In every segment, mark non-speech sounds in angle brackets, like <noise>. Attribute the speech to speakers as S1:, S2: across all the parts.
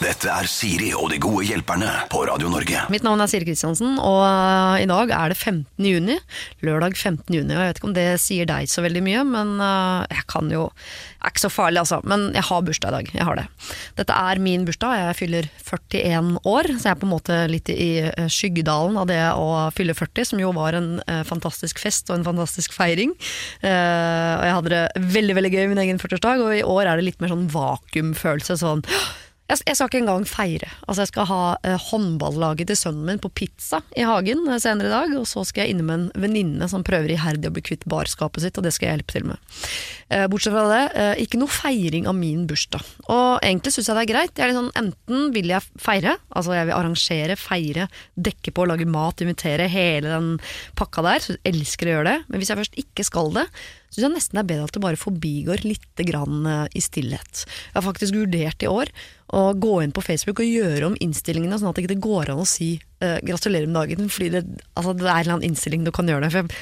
S1: Dette er Siri og de gode hjelperne på Radio Norge.
S2: Mitt navn er Siri Kristiansen, og i dag er det 15. juni. Lørdag 15. juni, og jeg vet ikke om det sier deg så veldig mye, men øh, jeg kan jo Det er ikke så farlig, altså. Men jeg har bursdag i dag. Jeg har det. Dette er min bursdag, jeg fyller 41 år, så jeg er på en måte litt i øh, skyggedalen av det å fylle 40, som jo var en øh, fantastisk fest og en fantastisk feiring. Eh, og jeg hadde det veldig, veldig gøy i min egen 40-årsdag, og i år er det litt mer sånn vakuumfølelse. sånn jeg, jeg skal ikke engang feire. Altså Jeg skal ha eh, håndballaget til sønnen min på pizza i hagen eh, senere i dag. Og så skal jeg innom en venninne som prøver iherdig å bli kvitt barskapet sitt, og det skal jeg hjelpe til med. Eh, bortsett fra det, eh, ikke noe feiring av min bursdag. Og egentlig syns jeg det er greit. Jeg er sånn, enten vil jeg feire, altså jeg vil arrangere, feire, dekke på, lage mat, invitere, hele den pakka der. Så jeg elsker å gjøre det. Men hvis jeg først ikke skal det, syns jeg nesten det er bedre at det bare forbigår litt grann eh, i stillhet. Jeg har faktisk vurdert i år å gå inn på Facebook og gjøre om innstillingene, sånn at det ikke går an å si uh, gratulerer med dagen, fordi det, altså, det er en eller annen innstilling du kan gjøre det. For jeg,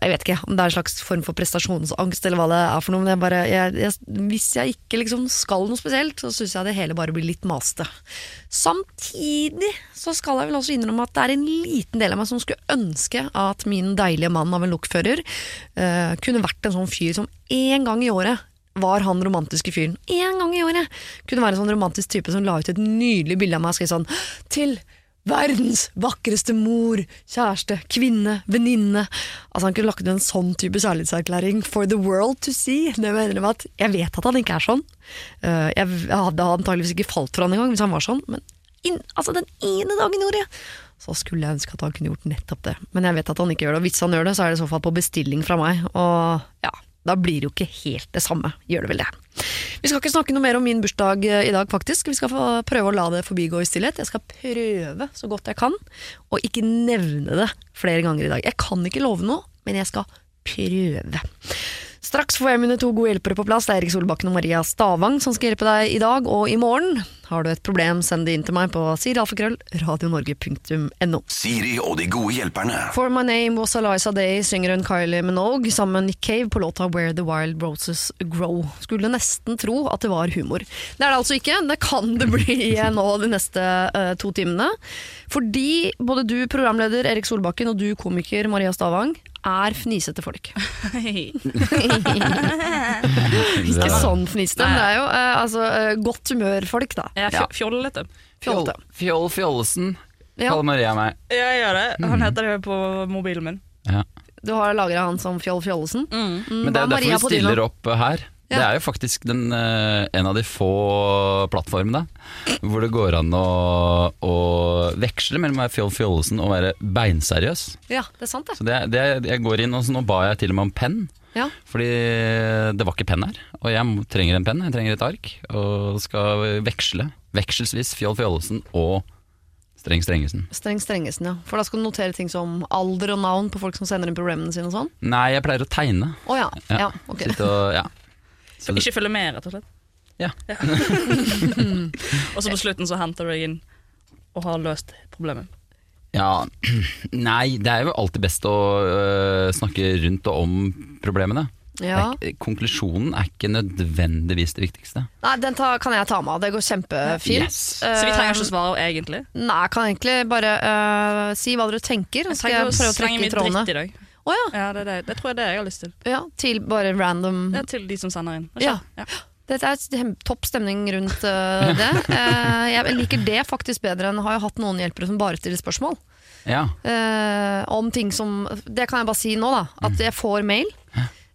S2: jeg vet ikke om det er en slags form for prestasjonsangst eller hva det er for noe, men jeg bare, jeg, jeg, hvis jeg ikke liksom skal noe spesielt, så syns jeg det hele bare blir litt maste. Samtidig så skal jeg vel også innrømme at det er en liten del av meg som skulle ønske at min deilige mann av en lokfører uh, kunne vært en sånn fyr som en gang i året var han romantiske fyren. En gang i året! Kunne være en sånn romantisk type som la ut et nydelig bilde av meg og skrev sånn Til verdens vakreste mor, kjæreste, kvinne, venninne. Altså Han kunne lagt ned en sånn type kjærlighetserklæring for the world to see. Det mener med at Jeg vet at han ikke er sånn. Eh, Jeg hadde antageligvis ikke falt for han engang hvis han var sånn, men inn, altså den ene dagen gjorde jeg så skulle jeg ønske at han kunne gjort nettopp det. Men jeg vet at han ikke gjør det, og hvis han gjør det, så er det i så fall på bestilling fra meg. Og ja, da blir det jo ikke helt det samme, gjør det vel det. Vi skal ikke snakke noe mer om min bursdag eh, i dag, faktisk. Vi skal prøve å la det forbigå i stillhet. Jeg skal prøve så godt jeg kan, og ikke nevne det flere ganger i dag. Jeg kan ikke love noe, men jeg skal prøve. Straks får jeg mine to gode hjelpere på plass. Det er Erik Solbakken og Maria Stavang som skal hjelpe deg i dag og i morgen. Har du et problem, send det inn til meg på sirialfakrøll radionorge.no.
S1: Siri og de gode hjelperne.
S2: For My Name Was Eliza Day synger hun Kylie Minogue sammen med Nick Cave på låta Where The Wild Roses Grow. Skulle nesten tro at det var humor. Det er det altså ikke. Det kan det bli nå de neste uh, to timene. Fordi både du, programleder Erik Solbakken, og du, komiker Maria Stavang, er fnisete folk. <laughs> Ikke sånn fniste, men det er jo uh, altså, uh, godt humørfolk, da.
S3: Jeg er fjollete.
S4: Fjoll, Fjollesen, kaller Maria meg.
S3: Jeg gjør det. Han heter det på mobilen min.
S4: Ja.
S2: Du har lagra han som Fjoll Fjollesen. Mm,
S4: Men det er derfor vi stiller opp her. Det er jo faktisk den, eh, en av de få plattformene hvor det går an å, å veksle mellom å være Fjoll Fjollesen og være beinseriøs.
S2: Ja, det er sant, det.
S4: Så det, det, jeg går inn, og så nå ba jeg til og med om penn.
S2: Ja.
S4: Fordi det var ikke penn her, og jeg trenger en penn, jeg trenger et ark, og skal veksle. Vekselsvis Fjoll Fjollesen og Streng Strengesen.
S2: Streng Strengesen, ja. For da skal du notere ting som alder og navn på folk som sender inn problemene sine og sånn?
S4: Nei, jeg pleier å tegne.
S2: Å ja. ja.
S4: Ja.
S2: ok.
S4: Sitte og, ja.
S3: Så ikke følge med, rett og slett.
S4: Ja. <laughs> <laughs>
S3: Og så på slutten så henter du deg inn og har løst problemet.
S4: Ja. <clears throat> Nei, det er jo alltid best å øh, snakke rundt og om problemene.
S2: Ja.
S4: Er ikke- konklusjonen er ikke nødvendigvis det viktigste.
S2: Nei, den ta, kan jeg ta med av. Det går kjempefint.
S4: Yes.
S2: Uh,
S3: Så vi trenger ikke svar, egentlig.
S2: Nei, jeg kan egentlig bare uh, si hva dere tenker.
S3: Jeg
S2: Så skal jeg
S3: trenger
S2: prøve å trekke i trådene.
S3: dritt i dag.
S2: Oh, ja.
S3: Ja, det, det, det tror jeg det jeg har lyst til.
S2: ja. Til bare random
S3: er til de som sender inn.
S2: Ja.
S3: ja.
S2: Dette er topp stemning rundt uh, det. Uh, <laughs> jeg liker det faktisk bedre enn har jeg hatt noen hjelpere som bare stiller spørsmål.
S4: Ja.
S2: Uh, om ting som Det kan jeg bare si nå, da. At jeg får mail.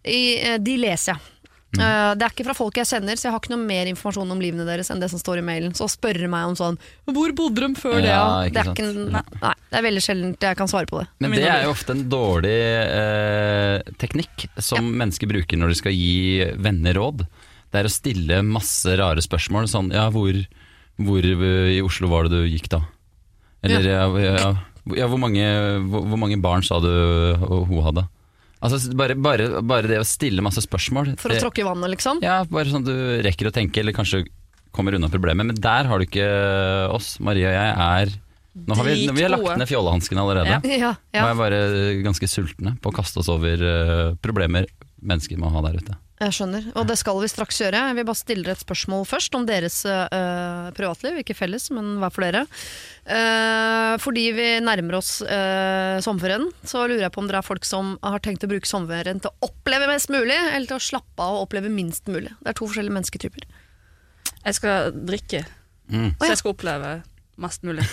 S2: I, de leser jeg. Uh, det er ikke fra folk jeg kjenner, så jeg har ikke noe mer informasjon om livene deres enn det som står i mailen. Så spørre meg om sånn Hvor bodde de før det?
S4: Ja,
S2: Ja,
S4: ikke
S2: det, er ikke, nei, nei, det er veldig sjeldent jeg kan svare på det.
S4: Men det er jo ofte en dårlig eh, teknikk som mennesker bruker når de skal gi venner råd. Det er å stille masse rare spørsmål. Sånn ja, hvor, hvor i Oslo var det du gikk da? Eller ja, ja, ja hvor, mange, hvor, hvor mange barn sa du hun hadde? Altså bare, bare, bare det å stille masse spørsmål.
S2: For å tråkke i vannet, liksom.
S4: Ja, bare sånn du rekker å tenke, eller kanskje kommer unna problemet. Men der har du ikke oss. Maria og jeg er Nå har vi, vi har lagt ned fjollehanskene allerede.
S3: Ja.
S2: Ja,
S4: Nå er vi bare ganske sultne på å kaste oss over eh, problemer mennesker må ha der ute.
S2: Jeg skjønner, og det skal vi straks gjøre. Jeg vil bare stille et spørsmål først om deres uh, privatliv. Ikke felles, men hver for dere. Uh, fordi vi nærmer oss uh, sommerferien, så lurer jeg på om dere er folk som har tenkt å bruke sommerferien til å oppleve mest mulig, eller til å slappe av og oppleve minst mulig. Det er to forskjellige mennesketyper.
S3: Jeg skal drikke,
S4: Mm.
S3: så jeg skal oppleve mest mulig,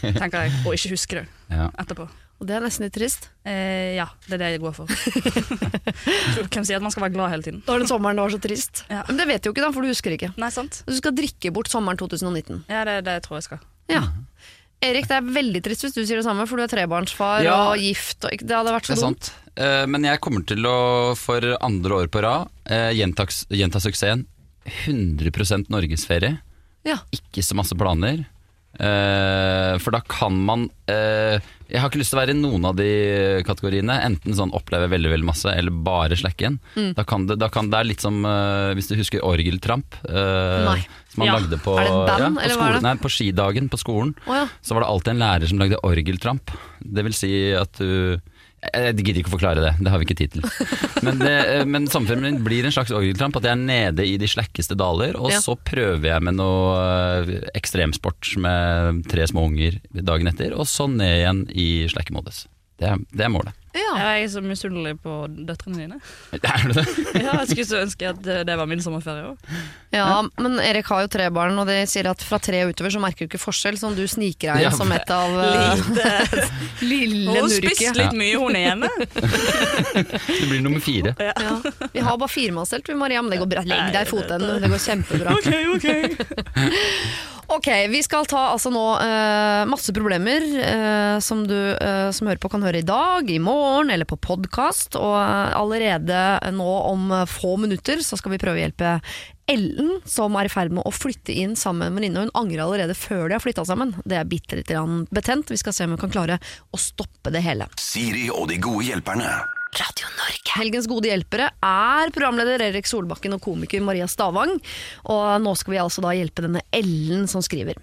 S3: tenker jeg. Og ikke huske det
S4: Ja.
S3: etterpå.
S2: Og det er nesten litt trist.
S3: Eh, ja, det er det jeg går for. <laughs> Hvem sier at man skal være glad hele tiden?
S2: Da var den sommeren det var så trist.
S3: Ja.
S2: Men det vet du jo ikke, da, for du husker ikke.
S3: Nei, sant?
S2: Du skal drikke bort sommeren 2019.
S3: Ja, det, det tror jeg skal.
S2: Ja. Erik, det er veldig trist hvis du sier det samme, for du er trebarnsfar
S4: Ja.
S2: og gift. Og det hadde vært
S4: Det
S2: så
S4: er
S2: dumt.
S4: sant. Eh, Men jeg kommer til å, for andre år på rad, eh, gjenta, gjenta suksessen. 100% norgesferie.
S2: Ja.
S4: Ikke så masse planer. Eh, for da kan man uh, Jeg har ikke lyst til å være i noen av de kategoriene. Enten sånn oppleve veldig veldig masse, eller bare slakke igjen.
S2: Mm.
S4: Da kan det, da kan, det er litt som uh, hvis du husker Orgeltramp.
S2: Uh,
S4: Som man
S3: Ja.
S4: lagde på,
S2: band,
S4: ja, på, skolen, nei, på skidagen på skolen.
S2: Oh, ja.
S4: Så var det alltid en lærer som lagde orgeltramp. Det vil si at du Jeg gidder ikke å forklare det, det har vi ikke tid til. <laughs> Men, det, men sommerferien min blir en slags orgeltramp. At jeg er nede i de slakkeste daler, og
S2: Ja.
S4: så prøver jeg med noe eh, ekstremsport med tre små unger dagen etter, og så ned igjen i slakkemodus. Det, det er målet.
S2: Ja.
S3: Jeg er så misunnelig på døtrene dine. <laughs>
S4: Er du det? <laughs>
S3: Ja, jeg skulle så ønske at det, det var min sommerferie òg.
S2: Ja, men Erik har jo tre barn, og de sier at fra tre og utover så merker du ikke forskjell, som du sniker deg inn
S4: Ja,
S2: som et av <laughs> Lite. Lille
S3: Hun
S2: Nurket.
S3: spiste litt mye, hun ene.
S4: Du blir nummer fire.
S2: Ja. Vi har bare firemannstelt, vi Maria, men det går bra. Legg deg i fotenden, det går kjempebra.
S3: Ok, ok.
S2: Ok, vi skal ta altså nå uh, masse problemer uh, som du uh, som hører på kan høre i dag, i morgen eller på podkast. Og allerede nå om få minutter så skal vi prøve å hjelpe Ellen, som er i ferd med å flytte inn sammen med en venninne. Hun angrer allerede før de har flytta sammen. Det er bitte litt betent. Vi skal se om vi kan klare å stoppe det hele.
S1: Siri og de gode hjelperne.
S2: Radio Norge. Helgens gode hjelpere er programleder Erik Solbakken og komiker Maria Stavang. Og nå skal vi altså da hjelpe denne Ellen som skriver.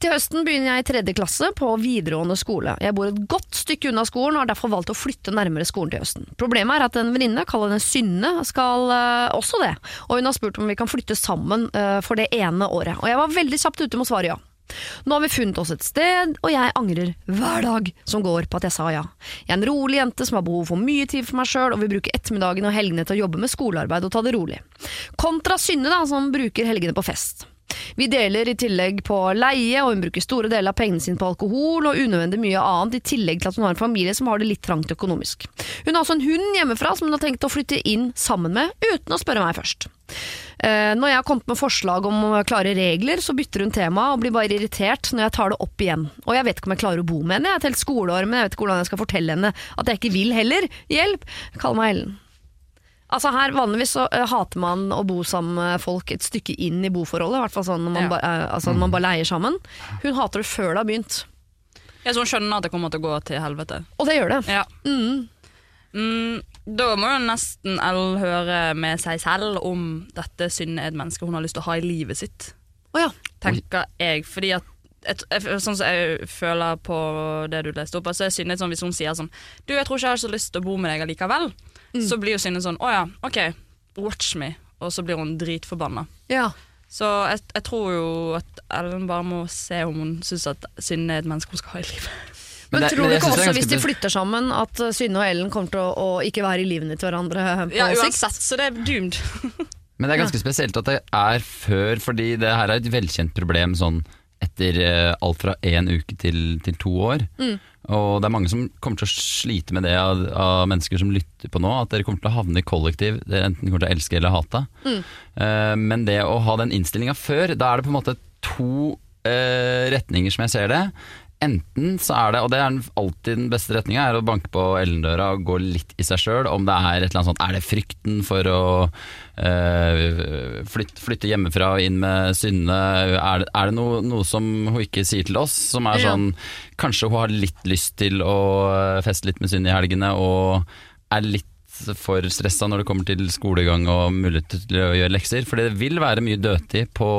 S2: Til høsten begynner jeg i tredje klasse på videregående skole. Jeg bor et godt stykke unna skolen og har derfor valgt å flytte nærmere skolen til høsten. Problemet er at en venninne, kall henne Synne, skal uh, også det. Og hun har spurt om vi kan flytte sammen uh, for det ene året. Og jeg var veldig kjapt ute med å svare ja. Nå har vi funnet oss et sted, og jeg angrer hver dag som går på at jeg sa ja. Jeg er en rolig jente som har behov for mye tid for meg sjøl, og vil bruke ettermiddagen og helgene til å jobbe med skolearbeid og ta det rolig. Kontra Synne, da, som bruker helgene på fest. Vi deler i tillegg på leie, og hun bruker store deler av pengene sine på alkohol og unødvendig mye annet, i tillegg til at hun har en familie som har det litt trangt økonomisk. Hun har også en hund hjemmefra som hun har tenkt å flytte inn sammen med, uten å spørre meg først. Eh, Når jeg har kommet med forslag om klare regler, så bytter hun tema og blir bare irritert når jeg tar det opp igjen. Og jeg vet ikke om jeg klarer å bo med henne, jeg har telt skoleår, men jeg vet ikke hvordan jeg skal fortelle henne at jeg ikke vil heller. Hjelp! Kall meg Ellen. Altså her Vanligvis så eh, hater man å bo sammen med folk et stykke inn i boforholdet. I hvert fall sånn når man,
S3: Ja.
S2: ba, eh, altså når man bare leier sammen. Hun hater det før det har begynt.
S3: Jeg så hun skjønner at det kommer til å gå til helvete.
S2: Og det gjør det.
S3: Ja.
S2: Mm.
S3: Mm, da må jo nesten Elle høre med seg selv om dette syndet er et menneske hun har lyst til å ha i livet sitt.
S2: Oh, ja.
S3: Tenker jeg, fordi at et, Sånn som jeg føler på det du leste opp, så er Synne sånn, hvis hun sier sånn Du, jeg tror ikke jeg har så lyst til å bo med deg allikevel. Så blir jo Synne sånn Å ja, ok, watch me. Og så blir hun dritforbanna.
S2: ja.
S3: Så jeg, jeg tror jo at Ellen bare må se om hun syns at Synne er et menneske hun skal ha i livet.
S2: Men,
S4: det-
S2: tror du ikke også
S4: ganske
S2: hvis de flytter sammen at uh, Synne og Ellen kommer til å, å ikke være i livene til hverandre på
S3: Ja, uansett, så det er doomed. <laughs>
S4: Men det er ganske spesielt at det er før, fordi det her er et velkjent problem sånn etter eh, alt fra én uke til, til to år. Og det er mange som kommer til å slite med det av, av mennesker som lytter på nå, at dere kommer til å havne i kollektiv dere enten kommer til å elske eller hate. Eh, men det å ha den innstillinga før, da er det på en måte to eh, retninger som jeg ser det. Enten så er det, og det er alltid den beste retninga, er å banke på Ellen-døra og gå litt i seg sjøl. Om det er et eller annet sånt Er det frykten for å øh, flytte, flytte hjemmefra og inn med Synne? Er det, er det noe, noe som hun ikke sier til oss, som er
S2: Ja.
S4: sånn Kanskje hun har litt lyst til å feste litt med Synne i helgene, og er litt for stressa når det kommer til skolegang og mulighet til å gjøre lekser. For det vil være mye dødtid på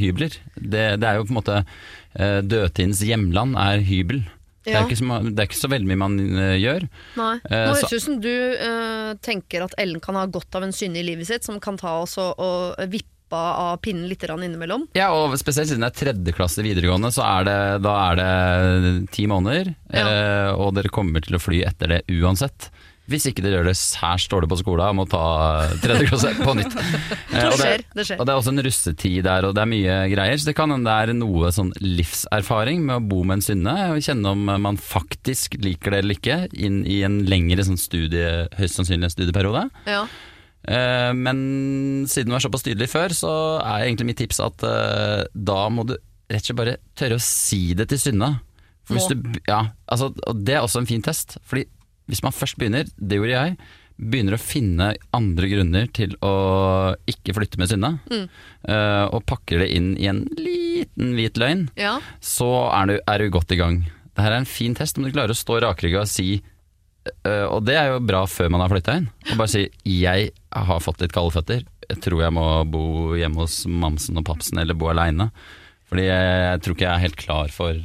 S4: hybler. Det, det er jo på en måte eh, Dødtidens hjemland er hybel. Det, er så, det er ikke så veldig mye man eh, gjør.
S2: Nei.
S4: Eh,
S2: Nå høres det ut som du uh, tenker at Ellen kan ha godt av en synne i livet sitt, som kan ta oss og, og vippe av pinnen litt innimellom.
S4: Ja, og spesielt siden det er tredje klasse videregående, så er det, da er det ti måneder.
S2: Ja.
S4: eh, og dere kommer til å fly etter det uansett. Hvis ikke dere gjør det særs dårlig på skolen og må ta tredje klasse på nytt. <laughs> Eh, og,
S2: skjer,
S4: det,
S2: det skjer.
S4: og det er også en russetid der, og det er mye greier. Så det kan hende det er noe sånn livserfaring med å bo med en synne, Og kjenne om man faktisk liker det eller ikke, inn i en lengre sånn studie, høyst sannsynlig studieperiode.
S2: Ja.
S4: Eh, men siden du er såpass tydelig før, så er egentlig mitt tips at eh, da må du rett og slett bare tørre å si det til Synne. For hvis du, ja, altså, og det er også en fin test. Fordi hvis man først begynner, det gjorde jeg, begynner å finne andre grunner til å ikke flytte med Synne, eh, og pakker det inn i en liten hvit løgn,
S2: ja.
S4: så er du, er du godt i gang. Dette er en fin test om du klarer å stå rakrygga og si uh, Og det er jo bra før man har flytta inn. Og bare si 'jeg har fått litt kalde føtter'. Jeg tror jeg må bo hjemme hos mamsen og papsen eller bo aleine. Fordi jeg, jeg tror ikke jeg er helt klar for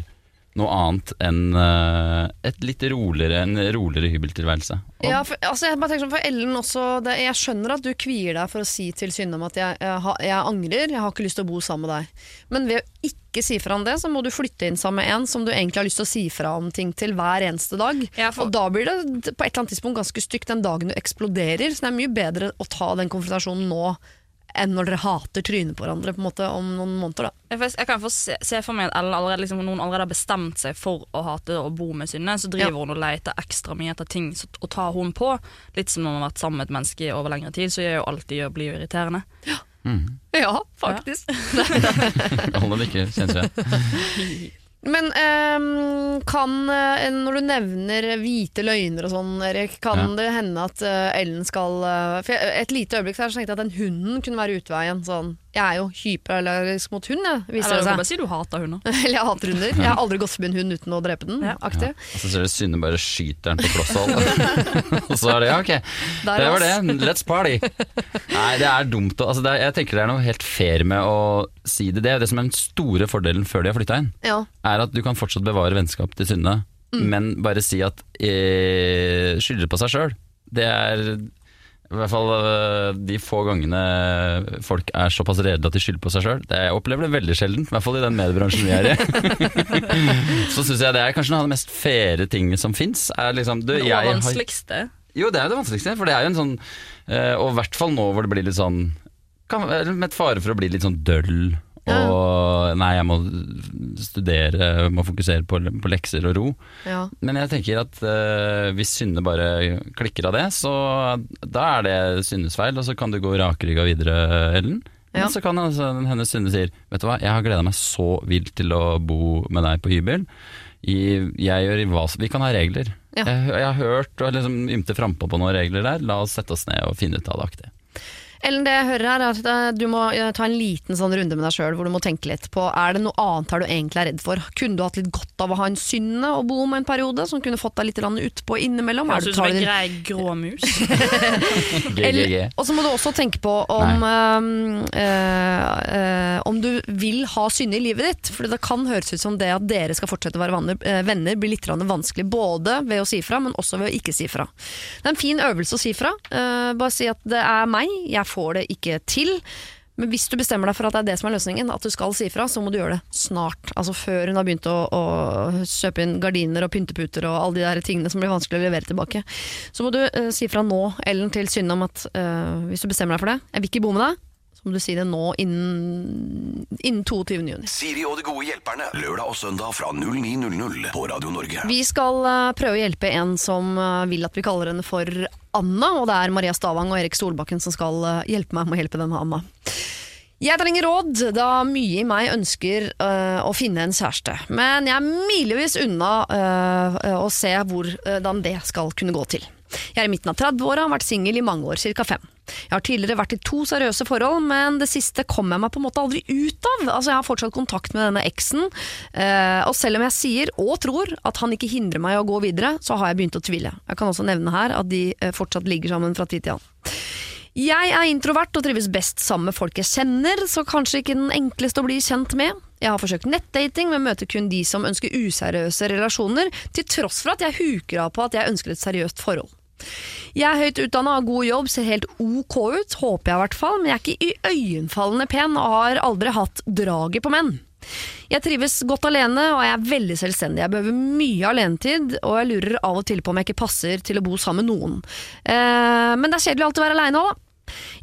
S4: noe annet enn uh, et litt roligere, en roligere hybeltilværelse. Og-
S2: Ja, for, altså jeg bare tenker sånn for Ellen også det, Jeg skjønner at du kvier deg for å si til Synne om at jeg, jeg, jeg angrer, jeg har ikke lyst til å bo sammen med deg. Men ved å ikke si fra om det, så må du flytte inn sammen med en som du egentlig har lyst til å si fra om ting til hver eneste dag.
S3: Ja, for-
S2: Og da blir det på et eller annet tidspunkt ganske stygt den dagen du eksploderer. Så det er mye bedre å ta den konfrontasjonen nå enn når dere hater trynet på hverandre på en måte om noen måneder. da.
S3: Jeg, kan få se, se for meg at Ellen allerede, liksom, noen allerede har bestemt seg for å hate og bo med Synne, så driver
S2: Ja.
S3: hun og leter ekstra mye etter ting så, å ta hun på. Litt som når man har vært sammen med et menneske over lengre tid, så gjør jo alt de gjør, blir irriterende.
S2: Ja, faktisk. <laughs>
S4: Hold det ikke, kjennes jeg. <laughs>
S2: Men um, kan, eh, når du nevner hvite løgner og sånn, Erik, kan
S4: Ja.
S2: det hende at eh, Ellen skal eh, For Et lite øyeblikk så tenkte jeg at den hunden kunne være utveien. Sånn. Jeg er jo hyperallergisk mot hund, jeg, viser
S3: Eller
S2: det
S3: kan
S2: seg.
S3: bare si du hater hunder. <laughs>
S2: Eller jeg hater hunder. Jeg har aldri gått forbi en hund uten å drepe den.
S3: Ja.
S2: Aktig.
S4: Og så ser du Synne bare skyter den på kloss hold. <laughs> og så er det ja, ok.
S2: Der
S4: Det var det. Let's party. <laughs> Nei, det er dumt. Altså, det er, jeg tenker det er noe helt fair med å si det. Det er det som er den store fordelen før de har flytta inn.
S2: Ja.
S4: Er at du kan fortsatt bevare vennskap til Synne, men bare si at eh, skylder på seg sjøl. Det er i hvert fall øh, de få gangene folk er såpass redde at de skylder på seg sjøl. Jeg opplever det veldig sjelden, i hvert fall i den mediebransjen vi er i. <laughs> Så syns jeg det er kanskje noe av det mest faire tinget som fins. Liksom,
S3: Det
S4: jeg har-
S3: vanskeligste.
S4: jo, det er jo det vanskeligste, for det er jo en sånn eh, Og i hvert fall nå hvor det blir litt sånn kan, Med fare for å bli litt sånn døll. Og nei, jeg må studere, må fokusere på, på lekser og ro.
S2: ja.
S4: Men jeg tenker at uh, hvis Synne bare klikker av det, så da er det Synnes feil, og så kan du gå rakrygga videre, Ellen.
S2: Ja.
S4: Men så kan altså, hennes Synne sier Vet du hva, jeg har gleda meg så vilt til å bo med deg på hybel. I, jeg gjør i hva Vi kan ha regler.
S2: Ja.
S4: Jeg, jeg har hørt og liksom ymte frampå på noen regler der. La oss sette oss ned og finne ut av det.
S2: Ellen, det jeg hører her er at eh, du må eh, ta en liten sånn runde med deg sjøl, hvor du må tenke litt på er det noe annet her du egentlig er redd for. Kunne du hatt litt godt av å ha en synne og bo med en periode, som kunne fått deg litt utpå innimellom? Jeg
S3: Høres
S2: du-
S3: ut som en grei grå mus. <laughs>
S2: Og så må du også tenke på om, um, uh, uh, um du vil ha synne i livet ditt. For det kan høres ut som det at dere skal fortsette å være eh, venner, blir litt vanskelig. Både ved å si fra, men også ved å ikke si fra. Det er en fin øvelse å si fra. Uh, bare si at det er meg, jeg får det ikke til. Men hvis du bestemmer deg for at det er det som er løsningen, at du skal si fra, så må du gjøre det snart. Altså før hun har begynt å, å kjøpe inn gardiner og pynteputer og alle de der tingene som blir vanskelig å levere tilbake. Så må du uh, si fra nå, Ellen, til Synne om at uh, hvis du bestemmer deg for det, jeg vil ikke bo med deg, så må du si det nå innen, innen 22. juni.
S1: Siri og de gode hjelperne. Lørdag og søndag fra 09.00 på Radio Norge.
S2: Vi skal eh, prøve å hjelpe en som eh, vil at vi kaller henne for Anna, og det er Maria Stavang og Erik Solbakken som skal eh, hjelpe meg med å hjelpe denne Anna. Jeg trenger råd, da mye i meg ønsker eh, å finne en kjæreste. Men jeg er milevis unna eh, å se hvordan det skal kunne gå til. Jeg er i midten av 30-åra, har vært singel i mange år, ca. fem. Jeg har tidligere vært i to seriøse forhold, men det siste kom jeg meg på en måte aldri ut av. Altså, Jeg har fortsatt kontakt med denne eksen, eh, og selv om jeg sier og tror at han ikke hindrer meg i å gå videre, så har jeg begynt å tvile. Jeg kan også nevne her at de eh, fortsatt ligger sammen fra tid til annen. Jeg er introvert og trives best sammen med folk jeg kjenner, så kanskje ikke den enkleste å bli kjent med. Jeg har forsøkt nettdating, men møter kun de som ønsker useriøse relasjoner, til tross for at jeg huker av på at jeg ønsker et seriøst forhold. Jeg er høyt utdanna, har god jobb, ser helt ok ut, håper jeg i hvert fall, men jeg er ikke iøynefallende pen og har aldri hatt draget på menn. Jeg trives godt alene, og jeg er veldig selvstendig. Jeg behøver mye alenetid, og jeg lurer av og til på om jeg ikke passer til å bo sammen med noen. Eh, men det er kjedelig alltid å være aleine òg, da.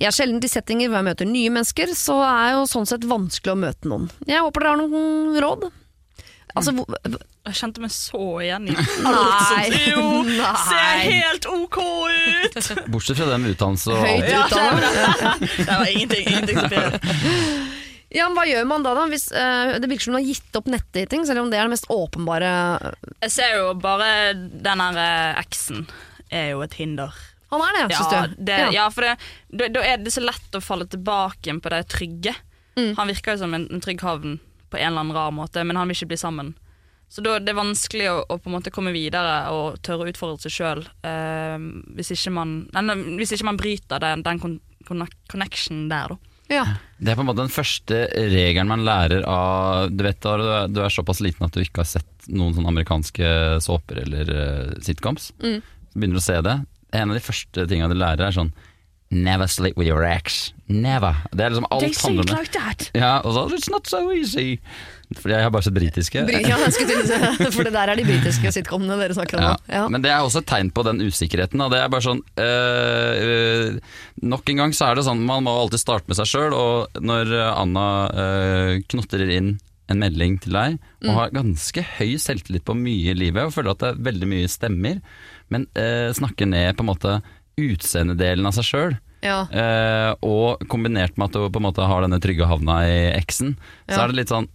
S2: Jeg er sjelden i settinger hvor jeg møter nye mennesker, så er jo sånn sett vanskelig å møte noen. Jeg håper dere har noen råd. Altså, hvor-
S3: Jeg kjente meg så igjen i <laughs>
S2: Nei.
S3: Jo, ser helt OK ut! <laughs>
S4: Bortsett fra det med utdannelse og alt.
S3: Ja. <laughs> Det var ingenting, ingenting som.
S2: Ja, men hva gjør man da, da? Hvis, uh, det virker som du har gitt opp nettdating, selv om det er det mest åpenbare
S3: Jeg ser jo bare den her eh, eksen er jo et hinder.
S2: Han er det,
S3: Ja,
S2: syns du?
S3: det, ja. for da, da er det så lett å falle tilbake på det trygge.
S2: Mm.
S3: Han virker jo som en, en trygg havn på en eller annen rar måte, men han vil ikke bli sammen. Så da det er vanskelig å, å på en måte komme videre og tørre å utfordre seg sjøl hvis, ikke man- nei, hvis ikke man bryter den, den kon, connection der, da.
S2: Ja.
S4: Det er på en måte den første regelen man lærer av Du vet du er, du er såpass liten at du ikke har sett noen sånne amerikanske såper eller uh, sitcoms.
S2: Mm.
S4: Så begynner du å se det. En av de første tingene du lærer er sånn Never sleep with your ex. Never. Det er liksom alt handler om det.
S3: like that.
S4: Ja, og så It's not so easy. For jeg har bare sett britiske.
S2: Bry- ja, for det der er de britiske sitcomene dere snakker om.
S4: Ja.
S2: Ja.
S4: Men det er også et tegn på den usikkerheten. Og det er bare sånn øh, Nok en gang så er det sånn man må alltid starte med seg sjøl, og når øh, Anna øh, knotrer inn en melding til deg, og
S2: Mm.
S4: har ganske høy selvtillit på mye i livet, og føler at det er veldig mye stemmer, men øh, snakker ned på en måte utseendedelen av seg sjøl.
S2: Ja.
S4: Eh, og kombinert med at du på en måte har denne trygge havna i eksen, så er det litt sånn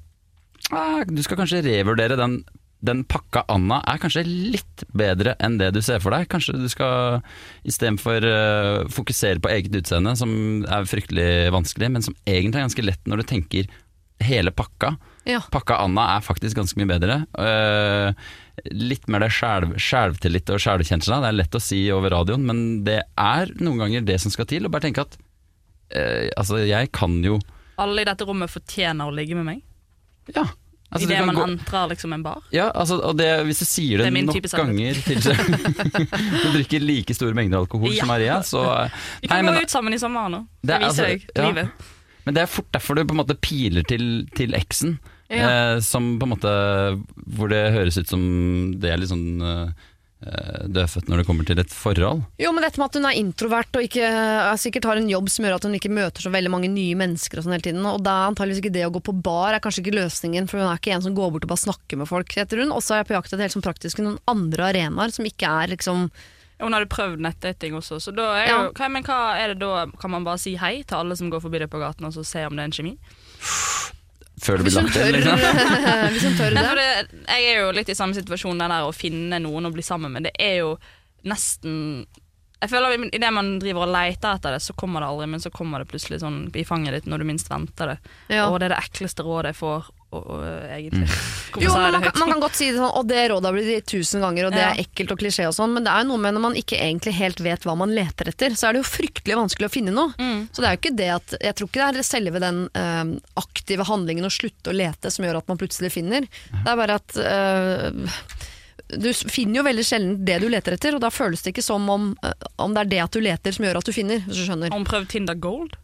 S4: ah, Du skal kanskje revurdere den, den pakka Anna er kanskje litt bedre enn det du ser for deg. Kanskje du skal istedenfor uh, fokusere på eget utseende, som er fryktelig vanskelig, men som egentlig er ganske lett når du tenker hele pakka.
S2: Ja.
S4: Pakka Anna er faktisk ganske mye bedre. Eh, litt mer det skjelv, skjelvtillit og skjelvkjensla. Det er lett å si over radioen, men det er noen ganger det som skal til. Og bare tenke at eh, altså, jeg kan jo
S3: Alle i dette rommet fortjener å ligge med meg.
S4: Ja. Altså,
S3: Idet man
S4: gå-
S3: entrer liksom en bar.
S4: ja, altså, og det, hvis du sier det,
S3: Det
S4: nok ganger til <laughs> Du drikker like store mengder alkohol
S3: Ja.
S4: som Maria, så
S3: Vi kan
S4: Nei,
S3: gå
S4: men-
S3: ut sammen i sommer nå.
S4: Det
S3: det viser
S4: altså-
S3: deg
S4: ja.
S3: livet.
S4: Men det er fort derfor du på en måte piler til, til eksen.
S2: Ja.
S4: Eh, som på en måte Hvor det høres ut som det er litt sånn eh, dødfødt når det kommer til et forhold.
S2: Jo, men dette med at hun er introvert og ikke, eh, sikkert har en jobb som gjør at hun ikke møter så veldig mange nye mennesker og sånn hele tiden, og da er antageligvis ikke det å gå på bar er kanskje ikke løsningen, for hun er ikke en som går bort og bare snakker med folk, heter hun. Og så er jeg på jakt etter helt sånn praktisk noen andre arenaer som ikke er liksom
S3: Hun hadde prøvd nettdating også, så da er
S2: Ja.
S3: jo hva, Men hva er det da? Kan man bare si hei til alle som går forbi deg på gaten, og så se om det er en kjemi? <sighs>
S4: Før <laughs> det blir lagt til. Liksom.
S2: det.
S3: jeg er jo litt i samme situasjon, den der å finne noen å bli sammen med. Det er jo nesten Jeg føler Idet man driver og leter etter det, så kommer det aldri, men så kommer det plutselig sånn i fanget ditt når du minst venter det.
S2: Ja.
S3: Og det er det ekleste rådet jeg får, egentlig. <laughs> Hvorfor
S2: Jo, men man, kan, man kan godt si det sånn, og det rådet har blitt gitt tusen ganger, og det
S3: Ja.
S2: er ekkelt og klisjé og sånn, men det er jo noe med når man ikke egentlig helt vet hva man leter etter, så er det jo fryktelig vanskelig å finne noe.
S3: Mm.
S2: Så det er jo ikke det at, jeg tror ikke det er selve den øh, aktive handlingen å slutte å lete som gjør at man plutselig finner. Det er bare at øh, du finner jo veldig sjelden det du leter etter, og da føles det ikke som om, eh, om det er det at du leter som gjør at du finner, hvis du skjønner.
S3: Har hun prøvd Tinder Gold?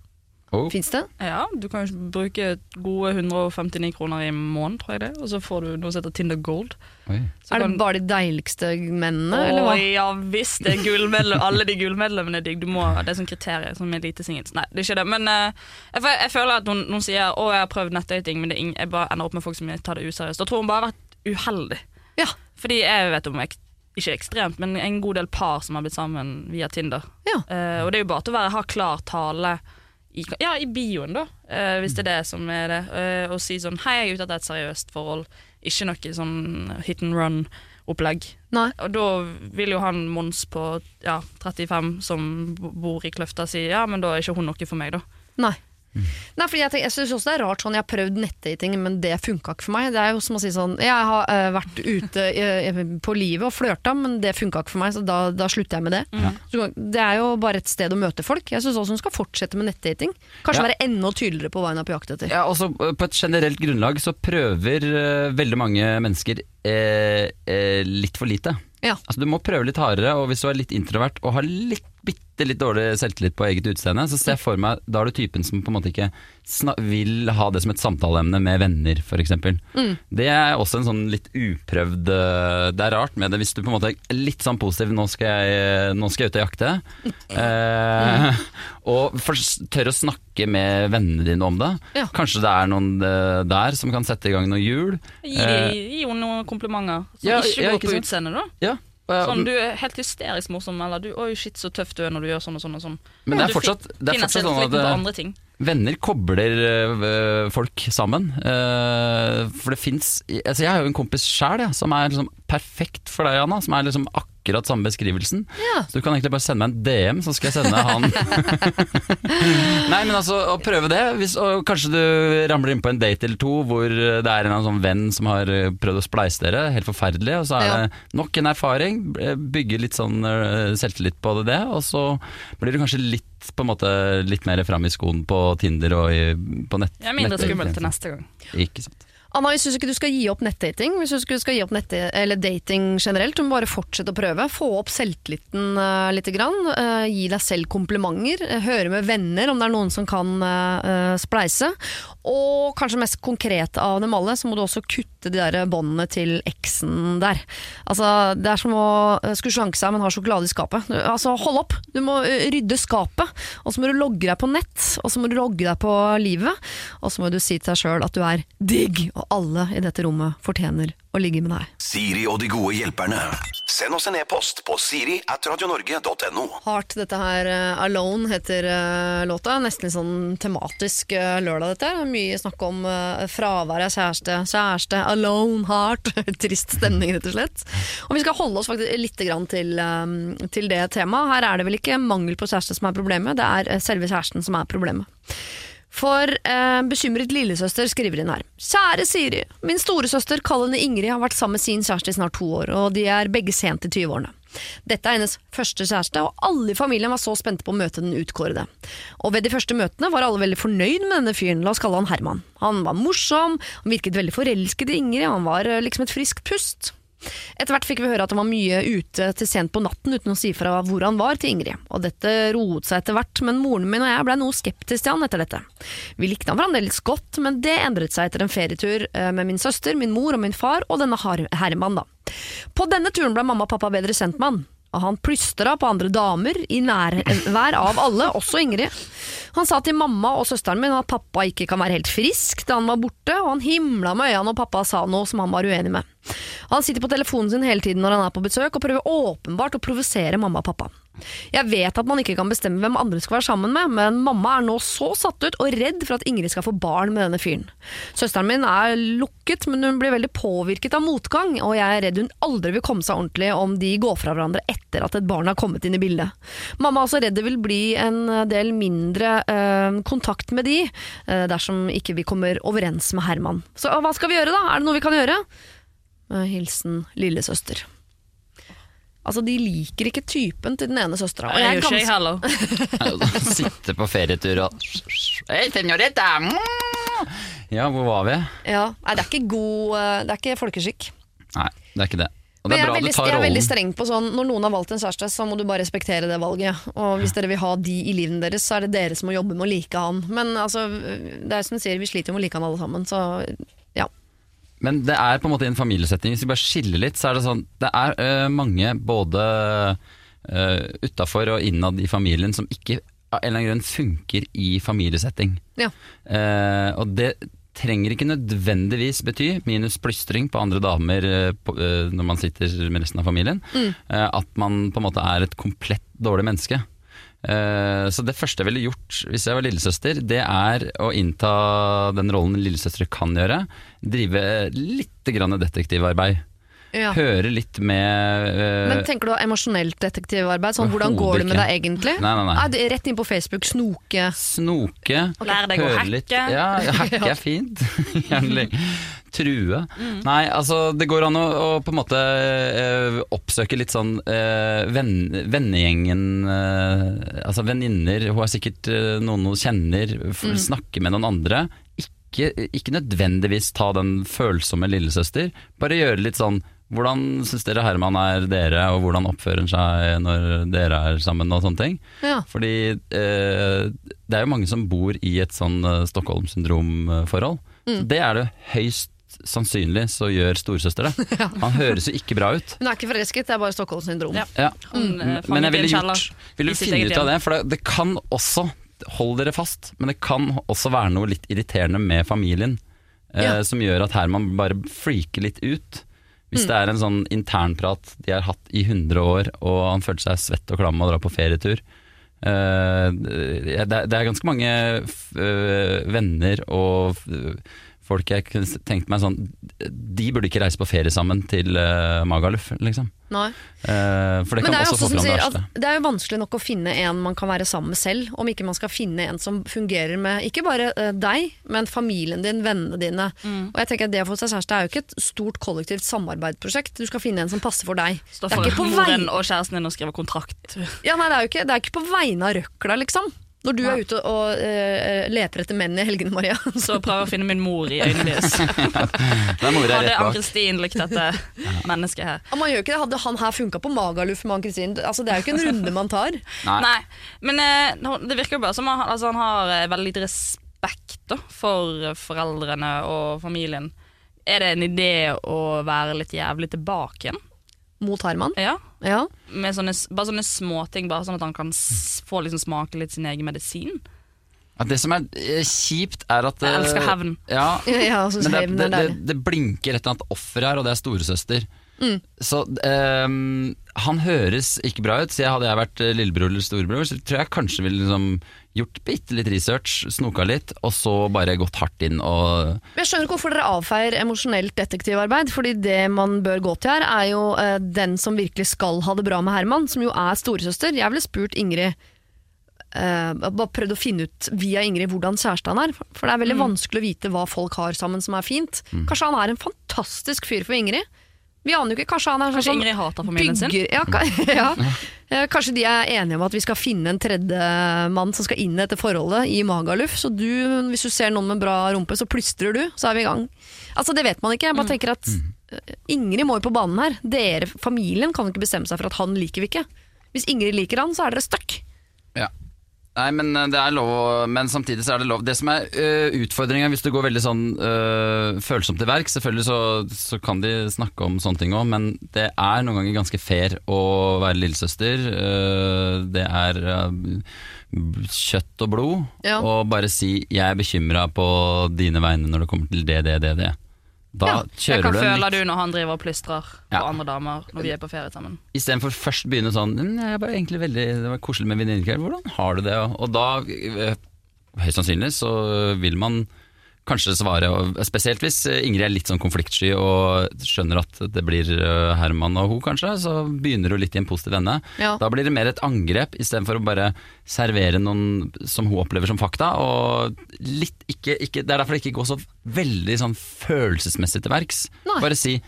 S4: Oh.
S2: Fins det?
S3: Ja, du kan jo bruke gode 159 kroner i måneden, tror jeg det, og så får du noe som heter Tinder Gold.
S4: Oi.
S3: Så
S2: er det
S3: kan-
S2: bare de deiligste mennene,
S3: Å,
S2: eller hva?
S3: ja visst, det er gullmedlem. <laughs> alle de gullmedlemmene er digg. Du må, det er sånn kriterier som elitesingel. Nei, det er ikke det. Men uh, jeg, jeg føler at noen, noen sier 'å, jeg har prøvd nettdating', men det er ing, jeg bare ender opp med folk som tar det useriøst. Da tror hun bare har vært uheldig.
S2: Ja.
S3: Fordi jeg vet om ek, ikke ekstremt, men en god del par som har blitt sammen via Tinder.
S2: Ja.
S3: Uh, og det er jo bare til å være, ha klar tale i, ja, i bioen, da, uh, hvis det er det som er det. Uh, og si sånn 'hei, jeg er ute etter et seriøst forhold', ikke noe sånn hit and run-opplegg. Og da vil jo han Mons på ja, 35 som bor i Kløfta si ja, men da er ikke hun noe for meg, da.
S2: Nei. Nei, fordi jeg, tenker- jeg synes også det er rart sånn, Jeg har prøvd nettdating, men det funka ikke for meg. Det er jo som å si sånn Jeg har uh, vært ute uh, på livet og flørta, men det funka ikke for meg, så da, da slutter jeg med det. Så, det er jo bare et sted å møte folk. Jeg syns også hun skal fortsette med nettdating. Kanskje
S4: Ja.
S2: være enda tydeligere på hva hun er på jakt etter.
S4: Ja, også På et generelt grunnlag så prøver uh, veldig mange mennesker eh, eh, litt for lite.
S2: Ja.
S4: Altså Du må prøve litt hardere, og hvis du er litt introvert og har litt, bitte litt dårlig selvtillit på eget utseende, så ser jeg for meg Da er du typen som på en måte ikke vil ha det som et samtaleemne med venner, f.eks.
S2: Mm.
S4: Det er også en sånn litt uprøvd eh, Det er rart med det hvis du på en måte er litt sånn positiv 'nå skal jeg, nå skal jeg ut og jakte', <laughs> eh, og tør å snakke med vennene dine om det.
S2: Ja.
S4: Kanskje det er noen eh, der som kan sette i gang noe hjul.
S3: Gi, eh, gi henne noen komplimenter. Som
S4: ja,
S3: ikke
S4: ja,
S3: går
S4: ikke
S3: på utseendet, da.
S4: Ja.
S3: Sånn, du er helt hysterisk morsom, eller du, 'oi, shit, så tøff du er når du gjør sånn og sånn'. og sånn
S4: Men det er fortsatt, det er fortsatt sånn at venner kobler eh, folk sammen. Eh, for det fins altså Jeg har jo en kompis sjæl ja, som er liksom perfekt for deg, Anna. Som er liksom akkurat samme beskrivelsen.
S2: Ja.
S4: Så du kan egentlig bare sende meg en DM, så skal jeg sende han <laughs> Nei, men altså, å prøve det. Hvis, og kanskje du ramler inn på en date eller to hvor det er en sånn venn som har eh, prøvd å spleise dere. Helt forferdelig. Og så er
S2: Ja.
S4: det nok en erfaring. Bygge litt sånn selvtillit på det, det. Og så blir du kanskje litt på en måte litt mer fram i skoen på Tinder og i, på nett.
S3: Jeg er mindre skummelt til neste gang.
S4: Ikke sant.
S2: Anna, jeg syns ikke du skal gi opp nettdating. Hvis du skal gi opp nett eller dating generelt, du må bare fortsette å prøve. Få opp selvtilliten uh, litt. Grann. Uh, gi deg selv komplimenter. Uh, høre med venner om det er noen som kan eh, eh, spleise. Og kanskje mest konkret av dem alle, så må du også kutte de der båndene til eksen der. Altså, det er som å eh, skulle slanke seg, men ha sjokolade i skapet. Altså, hold opp! Du må eh, rydde skapet. Og så må du logge deg på nett, og så må du logge deg på livet. Og så må du si til deg sjøl at du er digg, og alle i dette rommet fortjener å ligge med deg.
S1: Siri og de gode hjelperne. Send oss en e-post på siri at radionorge.no.
S2: Heart, dette her, eh, Alone heter eh, låta. Nesten litt sånn tematisk eh, lørdag, dette. Mye snakk om fraværet fravær av kjæreste, kjæreste, alone, heart. <laughs> Trist stemning, rett og slett. Og vi skal holde oss faktisk litt grann til, til det temaet. Her er det vel ikke mangel på kjæreste som er problemet, det er selve kjæresten som er problemet. For eh, bekymret lillesøster skriver inn her. Kjære Siri. Min storesøster, kall henne Ingrid, har vært sammen med sin kjæreste i snart to år, og de er begge sent i 20-årene. Dette er hennes første kjæreste, og alle i familien var så spente på å møte den utkårede. Og ved de første møtene var alle veldig fornøyd med denne fyren, la oss kalle han Herman. Han var morsom, han virket veldig forelsket i Ingrid, han var eh, liksom et friskt pust. Etter hvert fikk vi høre at han var mye ute til sent på natten uten å si fra hvor han var til Ingrid, og dette roet seg etter hvert, men moren min og jeg ble noe skeptisk til han etter dette. Vi likte han fremdeles godt, men det endret seg etter en ferietur eh, med min søster, min mor og min far og denne Herman, da. På denne turen ble mamma og pappa bedre kjent med han. Og han plystra på andre damer i nærvær av alle, også Ingrid. Han sa til mamma og søsteren min at pappa ikke kan være helt frisk da han var borte, og han himla med øynene når pappa sa noe som han var uenig med. Han sitter på telefonen sin hele tiden når han er på besøk, og prøver åpenbart å provosere mamma og pappa. Jeg vet at man ikke kan bestemme hvem andre skal være sammen med, men mamma er nå så satt ut og redd for at Ingrid skal få barn med denne fyren. Søsteren min er lukket, men hun blir veldig påvirket av motgang, og jeg er redd hun aldri vil komme seg ordentlig om de går fra hverandre etter at et barn har kommet inn i bildet. Mamma er også redd det vil bli en del mindre øh, kontakt med de, øh, dersom ikke vi kommer overens med Herman. Så hva skal vi gjøre da? Er det noe vi kan gjøre? Eh, Hilsen lillesøster. Altså, De liker ikke typen til den ene søstera.
S3: Det er jo ikke jeg heller.
S4: Sitte på ferietur og Hei, senorita! Ja, hvor var vi?
S2: Ja, nei, det er ikke god eh, Det er ikke folkeskikk.
S4: Nei, det er ikke det. Og det
S2: jeg
S4: er
S2: er,
S4: bra du
S2: veldig,
S4: rollen.
S2: jeg er veldig streng på sånn Når noen har valgt en kjæreste, så må du bare respektere det valget. Og hvis dere vil ha de i livet deres, så er det dere som må jobbe med å like han. Men altså, det er som du sier, vi sliter jo med å like han alle sammen, så.
S4: Men det er på en måte i en familiesetting, hvis vi bare skiller litt, så er det sånn Det er øh, mange både uh, utafor og innad i familien som ikke av en eller annen grunn funker i familiesetting.
S2: ja.
S4: Uh, og det trenger ikke nødvendigvis bety, minus plystring på andre damer uh, på, uh, når man sitter med resten av familien, eh, at man på en måte er et komplett dårlig menneske. Eh, så det første jeg ville gjort hvis jeg var lillesøster, det er å innta den rollen lillesøstre kan gjøre. Drive litt detektivarbeid.
S2: Ja.
S4: Høre litt med uh,
S2: Men tenker du emosjonelt detektivarbeid? Sånn, hvordan går det med deg egentlig?
S4: Nei, nei, nei.
S2: Ah, rett inn på Facebook, snoke.
S4: Snoke.
S3: Lære deg å hacke.
S4: litt- Ja, hacke er fint. <laughs> Gjerne. True. Nei, altså det går an å, å på en måte eh, oppsøke litt sånn eh, vennegjengen Altså venninner, hun har sikkert noen hun kjenner, mm. snakke med noen andre. Ikke, ikke nødvendigvis ta den følsomme lillesøster, bare gjøre litt sånn hvordan syns dere Herman er dere, og hvordan oppfører han seg når dere er sammen og sånne ting?
S2: Ja.
S4: Fordi eh, det er jo mange som bor i et sånn uh, Stockholm syndrom-forhold.
S2: Mm.
S4: Det er det høyst sannsynlig så gjør storesøster det. <laughs> Han høres jo ikke bra ut.
S2: Hun er ikke forelsket, det er bare Stockholm syndrom.
S3: Ja.
S4: Ja.
S3: Eh,
S4: Men jeg ville gjort Ville finne ut av det, for det, det kan også Hold dere fast, men det kan også være noe litt irriterende med familien. Eh,
S2: Ja.
S4: Som gjør at Herman bare freaker litt ut. Hvis det er en sånn internprat de har hatt i 100 år, og han følte seg svett og klam og dra på ferietur. uh, det, er, det er ganske mange øh, venner og folk jeg kunne tenkt meg sånn De burde ikke reise på ferie sammen til uh, Magaluf, liksom.
S2: Nei.
S4: Uh, for det
S2: Men
S4: kan
S2: det er,
S4: også
S2: også
S4: få
S2: som
S4: fram det
S2: sier
S4: verste.
S2: at det er jo vanskelig nok å finne en man kan være sammen med selv, om ikke man skal finne en som fungerer med ikke bare uh, deg, men familien din, vennene dine.
S3: Mm.
S2: Og jeg tenker at Det å få seg kjæreste er jo ikke et stort kollektivt samarbeidsprosjekt. Du skal finne en som passer for deg.
S3: Stå
S2: Det er
S3: for
S2: ikke på
S3: moren og kjæresten din og skriver kontrakt.
S2: Ja, nei, det er jo ikke, det er ikke på vegne av røkla, liksom. Når du er ute og uh, leter etter menn i helgene, Maria. <laughs>
S3: Så prøver jeg å finne min mor i <laughs>
S4: er
S3: Hadde. Ann-Kristin likt dette <laughs> mennesket her?
S2: Ja, man gjør ikke det. Hadde han her funka på Magaluf med Ann-Kristin? Altså, det er jo ikke en runde man tar.
S4: Nei.
S3: Nei, men uh, det virker jo bare som han, altså, han har eh, veldig lite respekt da, for foreldrene og familien. Er det en idé å være litt jævlig tilbake igjen?
S2: Mot Herman.
S3: Ja.
S2: Ja.
S3: Med sånne, bare sånne småting, bare sånn at han kan få liksom smake litt sin egen medisin.
S4: Ja, det som er eh, kjipt, er at
S3: Jeg
S4: eh,
S3: elsker hevn.
S4: Ja, <laughs>
S2: ja
S4: men det, det, det, det blinker et eller annet offer her, og det er storesøster.
S2: Mm.
S4: Så ehm, han høres ikke bra ut, så jeg hadde jeg vært eh, lillebror eller storebror, så tror jeg kanskje ville liksom gjort bitte litt research, snoka litt, og så bare gått hardt inn og
S2: Jeg skjønner ikke hvorfor dere avfeier emosjonelt detektivarbeid. Fordi det man bør gå til her, er jo eh, den som virkelig skal ha det bra med Herman, som jo er storesøster. Jeg ville spurt Ingrid eh, Bare prøvd å finne ut via Ingrid hvordan kjæresten han er. For det er veldig vanskelig å vite hva folk har sammen som er fint. Kanskje han er en fantastisk fyr for Ingrid. Vi aner jo ikke, Kanskje han er sånn
S3: Kanskje Ingrid hater familien sin?
S2: Ja, ka- <laughs> ja. Eh, Kanskje de er enige om at vi skal finne en tredjemann som skal inn etter forholdet i Magaluf. Så du, hvis du ser noen med bra rumpe, så plystrer du, så er vi i gang. Altså Det vet man ikke. Jeg bare tenker at eh, Ingrid må jo på banen her. Dere, Familien kan ikke bestemme seg for at han liker vi ikke. Hvis Ingrid liker han, så er dere stuck.
S4: Ja. Nei, men eh, det er lov Men samtidig så er det lov Det som er uh, utfordringa hvis du går veldig sånn uh, følsomt til verk Selvfølgelig så, så kan de snakke om sånne ting òg, men det er noen ganger ganske fair å være lillesøster. Uh, det er kjøtt og blod.
S2: Ja.
S4: Og bare si 'jeg er bekymra på dine vegne når det kommer til det, det, det', det. Da
S2: Ja.
S4: Kjører du en
S3: føler du når han driver og plystrer
S4: Ja.
S3: på andre damer når vi er på ferie sammen?
S4: Istedenfor først begynne sånn «Mm, jeg var egentlig veldig, Det var koselig med venninnekveld. Hvordan har du det? Og da, eh, høyst sannsynlig, så vil man kanskje svare Spesielt hvis Ingrid er litt sånn konfliktsky og skjønner at det blir eh, Herman og hun kanskje, så begynner hun litt i en positiv ende.
S2: Ja.
S4: Da blir det mer et angrep istedenfor å bare servere noen som hun opplever som fakta. Og litt ikke, ikke, Det er derfor det ikke går så veldig sånn følelsesmessig til verks.
S2: Nei.
S4: Bare si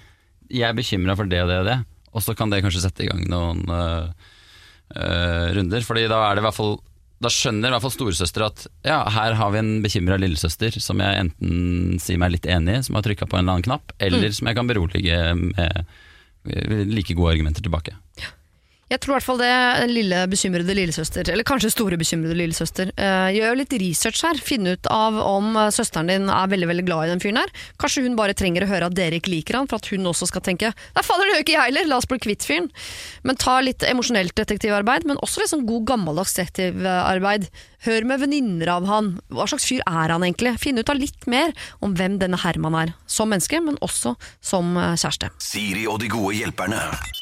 S4: 'jeg er bekymra for det og det og det', og så kan det kanskje sette i gang noen øh, øh, runder. Fordi da er det i hvert fall da skjønner i hvert fall storesøster at ja, her har vi en bekymra lillesøster som jeg enten sier meg litt enig i, som har trykka på en eller annen knapp, eller som jeg kan berolige med like gode argumenter tilbake.
S2: Jeg tror i hvert fall det lille bekymrede lillesøster, eller kanskje store bekymrede lillesøster, eh, gjør litt research her. Finne ut av om eh, søsteren din er veldig veldig glad i den fyren her. Kanskje hun bare trenger å høre at dere ikke liker han, for at hun også skal tenke Nei, fader, det gjør ikke jeg heller, la oss bli kvitt fyren. Men ta litt emosjonelt detektivarbeid, men også litt sånn god gammeldags detektivarbeid. Hør med venninner av han. Hva slags fyr er han egentlig? Finne ut av litt mer om hvem denne Herman er. Som menneske, men også som eh, kjæreste.
S1: Siri og de gode hjelperne.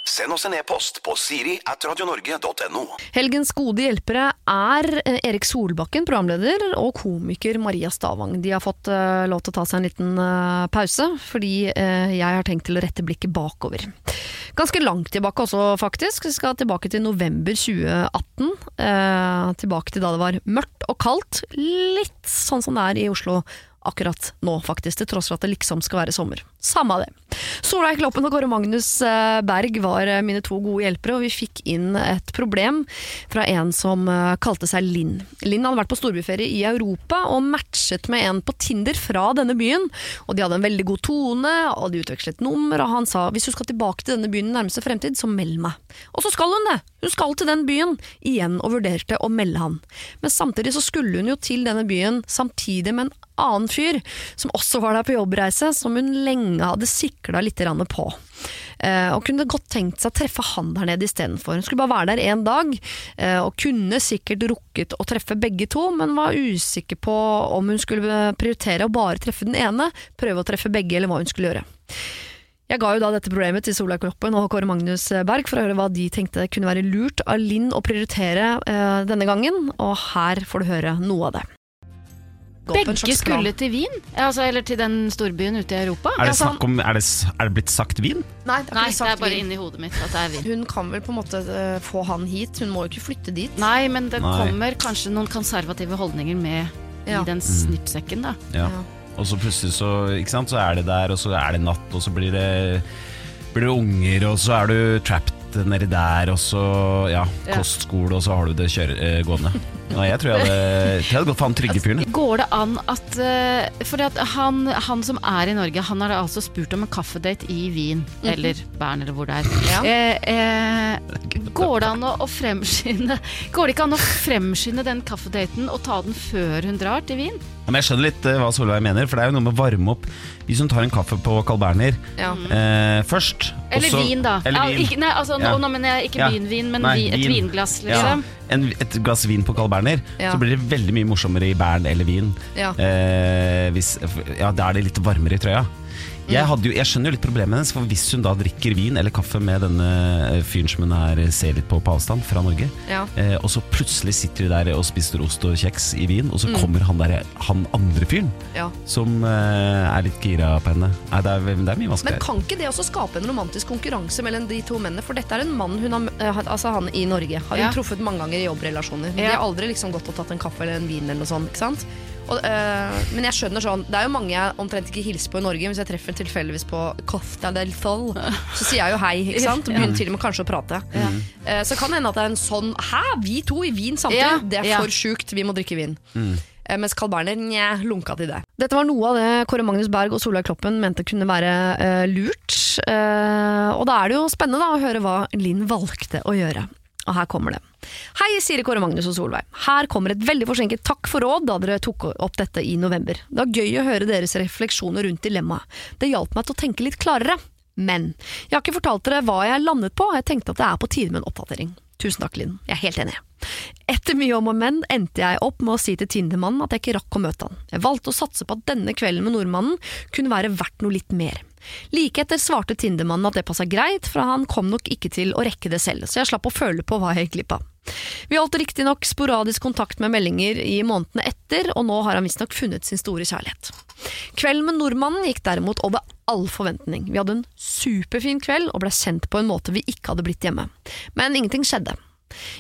S1: Send oss en e-post på siri at radionorge.no.
S2: Helgens gode hjelpere er eh, Erik Solbakken, programleder, og komiker Maria Stavang. De har fått eh, lov til å ta seg en liten pause, fordi jeg har tenkt til å rette blikket bakover. Ganske langt tilbake også, faktisk. Vi skal tilbake til november 2018. Eh, tilbake til da det var mørkt og kaldt. Litt sånn som det er i Oslo akkurat nå, faktisk, til tross for at det liksom skal være sommer. Samme av det. Solveig Kloppen og Kåre Magnus eh, Berg var eh, mine to gode hjelpere, og vi fikk inn et problem fra en som eh, kalte seg Linn. Linn hadde vært på storbyferie i Europa og matchet med en på Tinder fra denne byen. Og de hadde en veldig god tone, og de utvekslet nummer, og han sa hvis du skal tilbake til denne byen i nærmeste fremtid, så meld meg. Og så skal hun det! Hun skal til den byen igjen og vurderte å melde han. Men samtidig så skulle hun jo til denne byen samtidig med en annen fyr, som også var der på jobbreise, som hun lenge hadde sikla litt på. Eh, og kunne godt tenkt seg å treffe han der nede istedenfor. Hun skulle bare være der én dag, eh, og kunne sikkert rukket å treffe begge to, men var usikker på om hun skulle prioritere å bare treffe den ene, prøve å treffe begge, eller hva hun skulle gjøre. Jeg ga jo da dette problemet til Solveig Kloppen og Kåre Magnus Berg for å høre hva de tenkte kunne være lurt av Linn å prioritere eh, denne gangen, og her får du høre noe av det.
S5: Begge skulle til Wien, altså, eller til den storbyen ute i Europa.
S6: Er det, snakk om, er, det, er det blitt sagt Wien?
S2: Nei, det er,
S5: Nei, det er bare inni hodet mitt at det er Wien.
S2: Hun kan vel på en måte uh, få han hit, hun må jo ikke flytte dit.
S5: Nei, men det
S6: Nei.
S5: kommer kanskje noen konservative holdninger med
S2: Ja.
S5: i den snippsekken, da.
S6: Ja.
S2: Ja.
S6: Og så plutselig så, ikke sant, så er det der, og så er det natt, og så blir det, blir det unger, og så er du trapped nedi der, og så ja,
S5: Ja.
S6: kostskole, og så har du det kjøre, eh, gående. Nei, jeg tror jeg hadde, jeg hadde gått for han trygge fyren.
S5: Går det an at uh, For han, han som er i Norge, han har altså spurt om en kaffedate i Wien, eller Bern, eller hvor det er.
S2: Ja.
S5: Eh, eh, går det an å, å fremskynde Går det ikke an å fremskynde den kaffedaten og ta den før hun drar til Wien?
S6: Men jeg skjønner litt eh, hva Solveig mener, for det er jo noe med å varme opp. Hvis hun tar en kaffe på Carl Berner
S2: Ja.
S6: eh, først og
S5: Eller
S6: så-
S5: vin, da.
S6: Eller
S5: Ja,
S6: vin.
S5: ikke, nei, altså,
S6: Ja.
S5: nå, mener jeg ikke
S6: Ja.
S5: byen-vin, men
S6: Nei,
S5: vi, et
S6: vin.
S5: vinglass,
S6: Ja.
S5: liksom.
S6: En, et glass vin på Carl Berner,
S2: Ja.
S6: så blir det veldig mye morsommere i Bern eller Wien.
S2: Ja.
S6: Eh, hvis, ja, da er det litt varmere i trøya. Jeg, hadde jo, jeg skjønner jo litt problemet hennes, for hvis hun da drikker vin eller kaffe med denne eh, fyren som hun er, ser litt på på avstand, fra Norge,
S2: Ja.
S6: eh, og så plutselig sitter de der og spiser ost og kjeks i Wien, og så
S2: Mm.
S6: kommer han der, han andre fyren,
S2: Ja.
S6: som eh, er litt gira på henne. Nei, det er, det er mye
S2: Men kan ikke det også skape en romantisk konkurranse mellom de to mennene? For dette er en mann hun har, eh, altså han i Norge har hun
S5: Ja.
S2: truffet mange ganger i jobbrelasjoner. De
S5: Ja.
S2: har aldri liksom gått og tatt en kaffe eller en vin eller noe sånt. ikke sant? Og, øh, men jeg skjønner sånn Det er jo mange jeg omtrent ikke hilser på i Norge. Hvis jeg treffer tilfeldigvis på Costa del Sol, så sier jeg jo hei, ikke sant? <laughs> Og begynner til og med kanskje å prate. Eh, så kan det hende at det er en sånn Hæ, vi to i vin samtidig?
S5: Ja,
S2: Det er
S5: ja.
S2: for sjukt, vi må drikke vin. Eh, Mens Carl Berner nja, lunka til det. Dette var noe av det Kåre Magnus Berg og Solveig Kloppen mente kunne være uh, lurt. Eh, og da er det jo spennende da, å høre hva Linn valgte å gjøre. Og her kommer det. Hei, Siri Kåre Magnus og Solveig. Her kommer et veldig forsinket takk for råd da dere tok opp dette i november. Det var gøy å høre deres refleksjoner rundt dilemmaet. Det hjalp meg til å tenke litt klarere. Men jeg har ikke fortalt dere hva jeg landet på, jeg tenkte at det er på tide med en oppdatering. Tusen takk, Linn. Jeg er helt enig. Etter mye om og men endte jeg opp med å si til Tindermannen at jeg ikke rakk å møte han. Jeg valgte å satse på at denne kvelden med nordmannen kunne være verdt noe litt mer. Like etter svarte Tindermannen at det passa greit, for han kom nok ikke til å rekke det selv, så jeg slapp å føle på hva jeg gikk glipp av. Vi holdt riktignok sporadisk kontakt med meldinger i månedene etter, og nå har han visstnok funnet sin store kjærlighet. Kvelden med nordmannen gikk derimot over all forventning. Vi hadde en superfin kveld og ble kjent på en måte vi ikke hadde blitt hjemme. Men ingenting skjedde.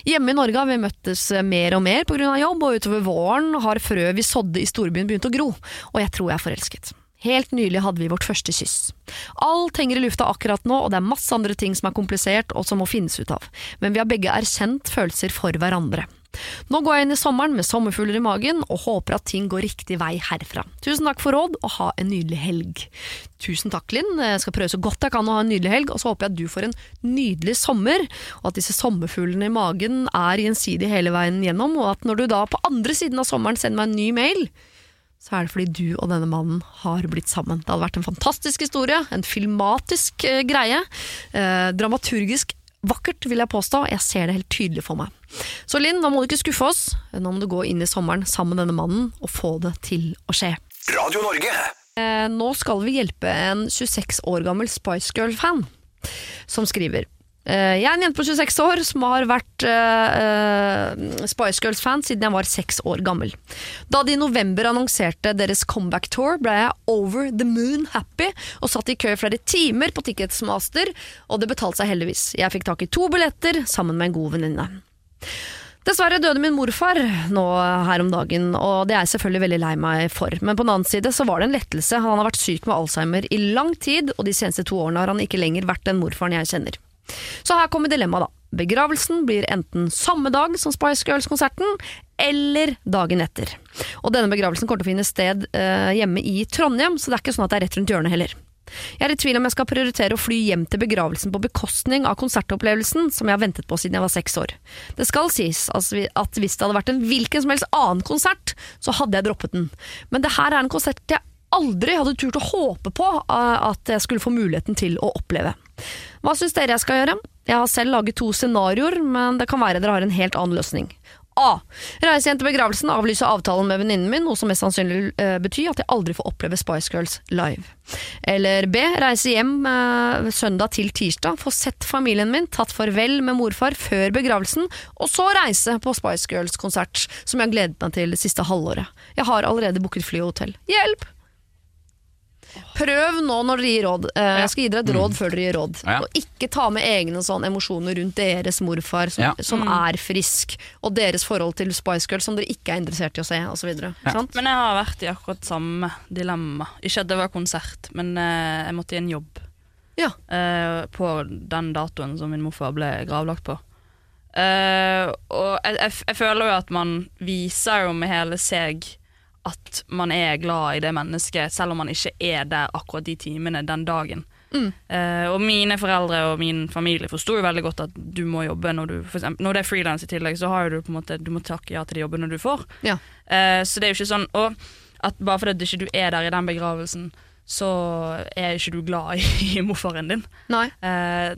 S2: Hjemme i Norge har vi møttes mer og mer pga. jobb, og utover våren har frø vi sådde i storbyen begynt å gro, og jeg tror jeg er forelsket. Helt nylig hadde vi vårt første kyss. Alt henger i lufta akkurat nå, og det er masse andre ting som er komplisert og som må finnes ut av, men vi har begge erkjent følelser for hverandre. Nå går jeg inn i sommeren med sommerfugler i magen og håper at ting går riktig vei herfra. Tusen takk for råd, og ha en nydelig helg. Tusen takk, Linn. Jeg skal prøve så godt jeg kan å ha en nydelig helg, og så håper jeg at du får en nydelig sommer, og at disse sommerfuglene i magen er gjensidige hele veien gjennom, og at når du da på andre siden av sommeren sender meg en ny mail, så er det fordi du og denne mannen har blitt sammen. Det hadde vært en fantastisk historie, en filmatisk eh, greie, eh, dramaturgisk vakkert, vil jeg påstå. Jeg ser det helt tydelig for meg. Så Linn, nå må du ikke skuffe oss. Nå må du gå inn i sommeren sammen med denne mannen og få det til å skje.
S1: Radio Norge.
S2: Eh, nå skal vi hjelpe en 26 år gammel Spice Girl-fan som skriver Jeg er en jente på 26 år som har vært eh, eh, Spice Girls-fan siden jeg var seks år gammel. Da de i november annonserte deres comeback tour, ble jeg over the moon happy og satt i kø i flere timer på Ticketsmaster, og det betalte seg heldigvis. Jeg fikk tak i to billetter sammen med en god venninne. Dessverre døde min morfar nå her om dagen, og det er jeg selvfølgelig veldig lei meg for. Men på den annen side så var det en lettelse. Han har vært syk med alzheimer i lang tid, og de seneste to årene har han ikke lenger vært den morfaren jeg kjenner. Så her kommer dilemmaet, da. Begravelsen blir enten samme dag som Spice Girls-konserten, eller dagen etter. Og denne begravelsen kommer til å finne sted eh, hjemme i Trondheim, så det er ikke sånn at det er rett rundt hjørnet heller. Jeg er i tvil om jeg skal prioritere å fly hjem til begravelsen på bekostning av konsertopplevelsen som jeg har ventet på siden jeg var seks år. Det skal sies at hvis det hadde vært en hvilken som helst annen konsert, så hadde jeg droppet den. Men det her er en konsert jeg aldri hadde turt å håpe på eh, at jeg skulle få muligheten til å oppleve. Hva syns dere jeg skal gjøre? Jeg har selv laget to scenarioer, men det kan være dere har en helt annen løsning. A. Reise hjem til begravelsen, avlyse avtalen med venninnen min, noe som mest sannsynlig uh, betyr at jeg aldri får oppleve Spice Girls live. Eller B. Reise hjem uh, søndag til tirsdag, få sett familien min, tatt farvel med morfar før begravelsen, og så reise på Spice Girls-konsert, som jeg har gledet meg til det siste halvåret. Jeg har allerede booket fly og hotell. Hjelp! Prøv nå når dere gir råd. Eh, Jeg skal gi dere et råd før dere gir råd.
S4: Ja.
S2: Og ikke ta med egne sånn emosjoner rundt deres morfar som,
S4: Ja.
S2: som er frisk, og deres forhold til Spice Girls som dere ikke er interessert i å se, osv. Ja.
S3: Men jeg har vært i akkurat samme dilemma. Ikke at det var konsert, men eh, jeg måtte i en jobb
S2: Ja.
S3: Uh, på den datoen som min morfar ble gravlagt på. Uh, og jeg, jeg, jeg føler jo at man viser jo med hele seg at man er glad i det mennesket, selv om man ikke er der akkurat de timene den dagen. Eh, og mine foreldre og min familie forsto jo veldig godt at du må jobbe når du for eksempel, Når det er frilans i tillegg, så har du på en måte Du må takke ja til de jobbene du får.
S2: Ja.
S3: Uh, så det er jo ikke sånn Og at bare fordi du ikke er der i den begravelsen, så er ikke du glad i, i <laughs> morfaren din.
S2: Nei.
S3: Eh,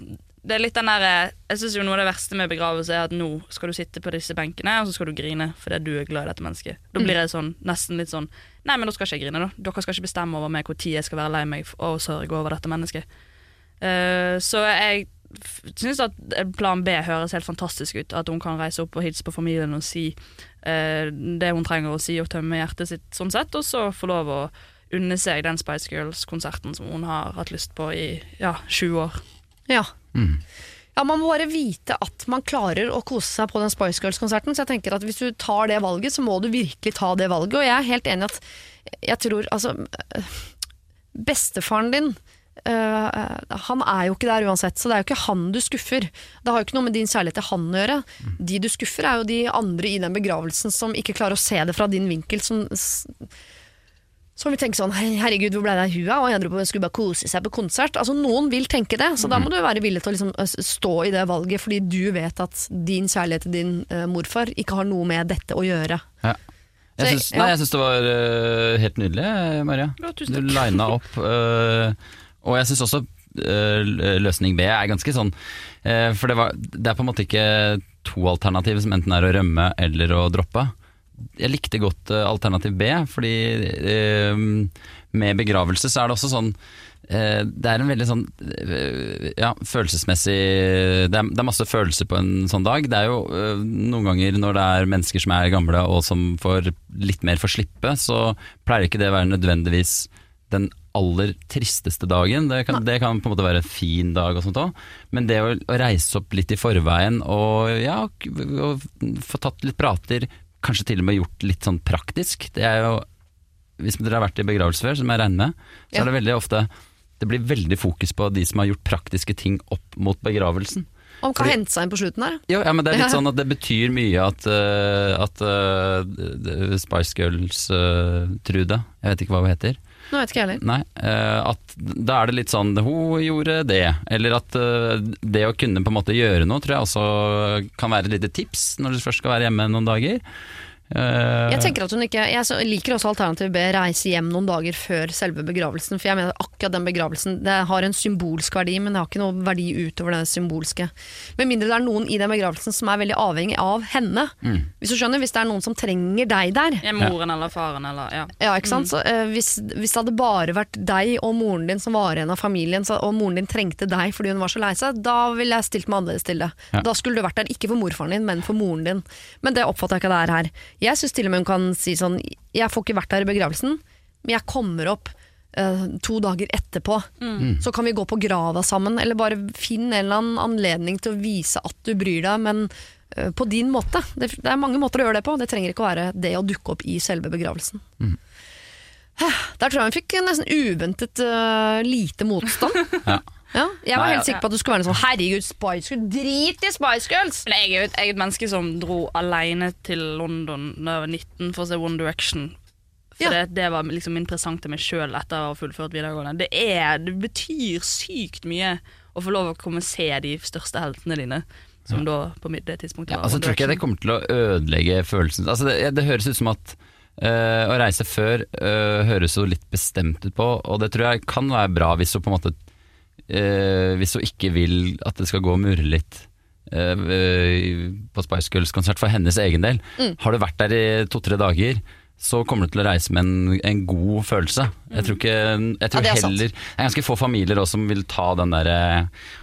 S3: det er litt den der, eh, Jeg synes jo Noe av det verste med begravelse er at nå skal du sitte på disse benkene og så skal du grine fordi du er glad i dette mennesket. Da blir det sånn, nesten litt sånn Nei, men da skal ikke jeg grine. da Dere skal ikke bestemme over meg tid jeg skal være lei meg og sørge over dette mennesket. Uh, så jeg syns at plan B høres helt fantastisk ut. At hun kan reise opp og hilse på familien og si uh, det hun trenger å si og tømme hjertet sitt sånn sett, og så få lov å unne seg den Spice Girls-konserten som hun har hatt lyst på i ja, 20 år.
S2: Ja. Ja, Man må bare vite at man klarer å kose seg på den Spice Girls-konserten. Så jeg tenker at hvis du tar det valget, så må du virkelig ta det valget. Og jeg er helt enig at jeg tror altså Bestefaren din Uh, han er jo ikke der uansett, så det er jo ikke han du skuffer. Det har jo ikke noe med din kjærlighet til han å gjøre. De du skuffer, er jo de andre i den begravelsen som ikke klarer å se det fra din vinkel. Som, som vil tenke sånn Herregud, hvor ble det av hua? Og andre på- skulle bare kose seg på konsert. Altså Noen vil tenke det, så da må du være villig til å liksom, stå i det valget, fordi du vet at din kjærlighet til din uh, morfar ikke har noe med dette å gjøre.
S4: Ja. Jeg
S2: Så-
S4: syns, nei, jeg syns det var uh, helt nydelig, Maria.
S3: Ja,
S4: Du lina opp. Uh, og jeg syns også løsning B er ganske sånn For det, var, det er på en måte ikke to alternativer som enten er å rømme eller å droppe. Jeg likte godt eh, alternativ B, fordi eh, med begravelse så er det også sånn eh, det er en veldig sånn ja, følelsesmessig det er, det er masse følelser på en sånn dag. Det er jo noen ganger når det er mennesker som er gamle og som får litt mer for slippe, så pleier ikke det å være nødvendigvis den aller tristeste dagen. Det kan, det kan på en måte være en fin dag, og sånt òg, men det å, å reise opp litt i forveien og ja, og få tatt litt prater, kanskje til og med gjort litt sånn praktisk, det er jo hvis dere har vært i begravelse før, som jeg regner med, så
S2: Ja.
S4: er det veldig ofte Det blir veldig fokus på de som har gjort praktiske ting opp mot begravelsen.
S2: Og hva kan
S4: Fordi-
S2: hente seg inn på slutten der.
S4: Jo, ja, men det er litt <laughs> sånn at det betyr mye at, uh, at uh, Spice Girls-Trude, Trude, jeg vet ikke hva hun heter,
S2: Nå vet ikke jeg heller.
S4: Nei, eh, at da er det litt sånn Hun gjorde det. Eller at eh, det å kunne på en måte gjøre noe, tror jeg også kan være et lite tips når du først skal være hjemme noen dager. Eh,
S2: Jeg tenker at hun ikke Jeg liker også alternativ B, reise hjem noen dager før selve begravelsen. For jeg mener akkurat den begravelsen Det har en symbolsk verdi, men det har ikke noe verdi utover det symbolske. Med mindre det er noen i den begravelsen som er veldig avhengig av henne. Hvis du skjønner, hvis det er noen som trenger deg der.
S3: Ja, moren eller faren eller ja.
S2: Ja, ikke sant? Så, uh, hvis, hvis det hadde bare vært deg og moren din som var igjen av familien, så, og moren din trengte deg fordi hun var så lei seg, da ville jeg stilt meg annerledes til det.
S4: Ja.
S2: Da skulle du vært der, ikke for morfaren din, men for moren din. Men det oppfatter jeg ikke det er her. Jeg syns til og med hun kan si sånn Jeg får ikke vært der i begravelsen, men jeg kommer opp uh, to dager etterpå. Så kan vi gå på grava sammen, eller bare finn en eller annen anledning til å vise at du bryr deg, men uh, på din måte. Det, det er mange måter å gjøre det på. Det trenger ikke å være det å dukke opp i selve begravelsen. Der tror jeg hun fikk nesten uventet uh, lite motstand.
S4: Ja.
S2: Ja, jeg var
S4: Nei,
S2: helt
S4: ja.
S2: sikker på at du skulle være en sånn Herregud, Spice Girls! Drit i Spice Girls!
S3: Men jeg er jo et, jeg er menneske som dro alene til London da jeg var 19 for å se One Direction. For
S2: Ja.
S3: det, det var liksom min presang til meg sjøl etter å ha fullført videregående. Det, er, det betyr sykt mye å få lov å komme og se de største heltene dine. Som da på mitt- det tidspunktet
S4: Ja, altså, tror ikke jeg det kommer til å ødelegge følelsen altså, det, det høres ut som at uh, å reise før uh, høres jo litt bestemt ut på, og det tror jeg kan være bra hvis du på en måte øh, Hvis hun ikke vil at det skal gå og murre litt øh, øh, på Spice Girls-konsert for hennes egen del.
S2: Mm.
S4: Har du vært der i to-tre dager, så kommer du til å reise med en, en god følelse. Jeg tror ikke jeg tror
S2: Ja, det er sant.
S4: heller Det er ganske få familier også som vil ta den derre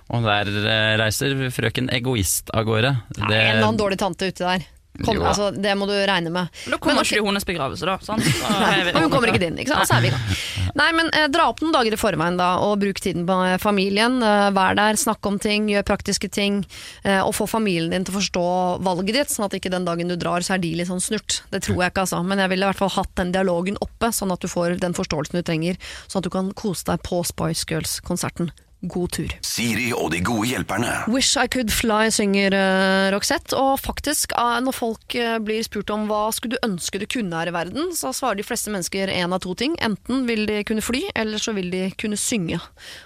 S4: Og der øh, reiser frøken egoist av gårde.
S2: Det er en eller annen dårlig tante uti der. Kom,
S4: Jo.
S2: altså, det må du regne med.
S3: Men da kommer
S2: Men
S3: ikke i hennes begravelse, da. Sant? Er <laughs>
S2: hun kommer ikke din, ikke sant? Så er vi i gang. <laughs> Nei, men eh, dra opp noen dager i forveien da, og bruk tiden på eh, familien. Eh, vær der, snakk om ting, gjør praktiske ting. Eh, og få familien din til å forstå valget ditt, sånn at ikke den dagen du drar, så er de litt sånn snurt. Det tror jeg ikke, altså. Men jeg ville i hvert fall hatt den dialogen oppe, sånn at du får den forståelsen du trenger. Sånn at du kan kose deg på Spice Girls-konserten. God tur.
S1: Siri og de gode hjelperne.
S2: Wish I Could Fly synger uh, Roxette, og faktisk uh, når folk uh, blir spurt om hva skulle du ønske du kunne her i verden, så svarer de fleste mennesker én av to ting. Enten vil de kunne fly, eller så vil de kunne synge.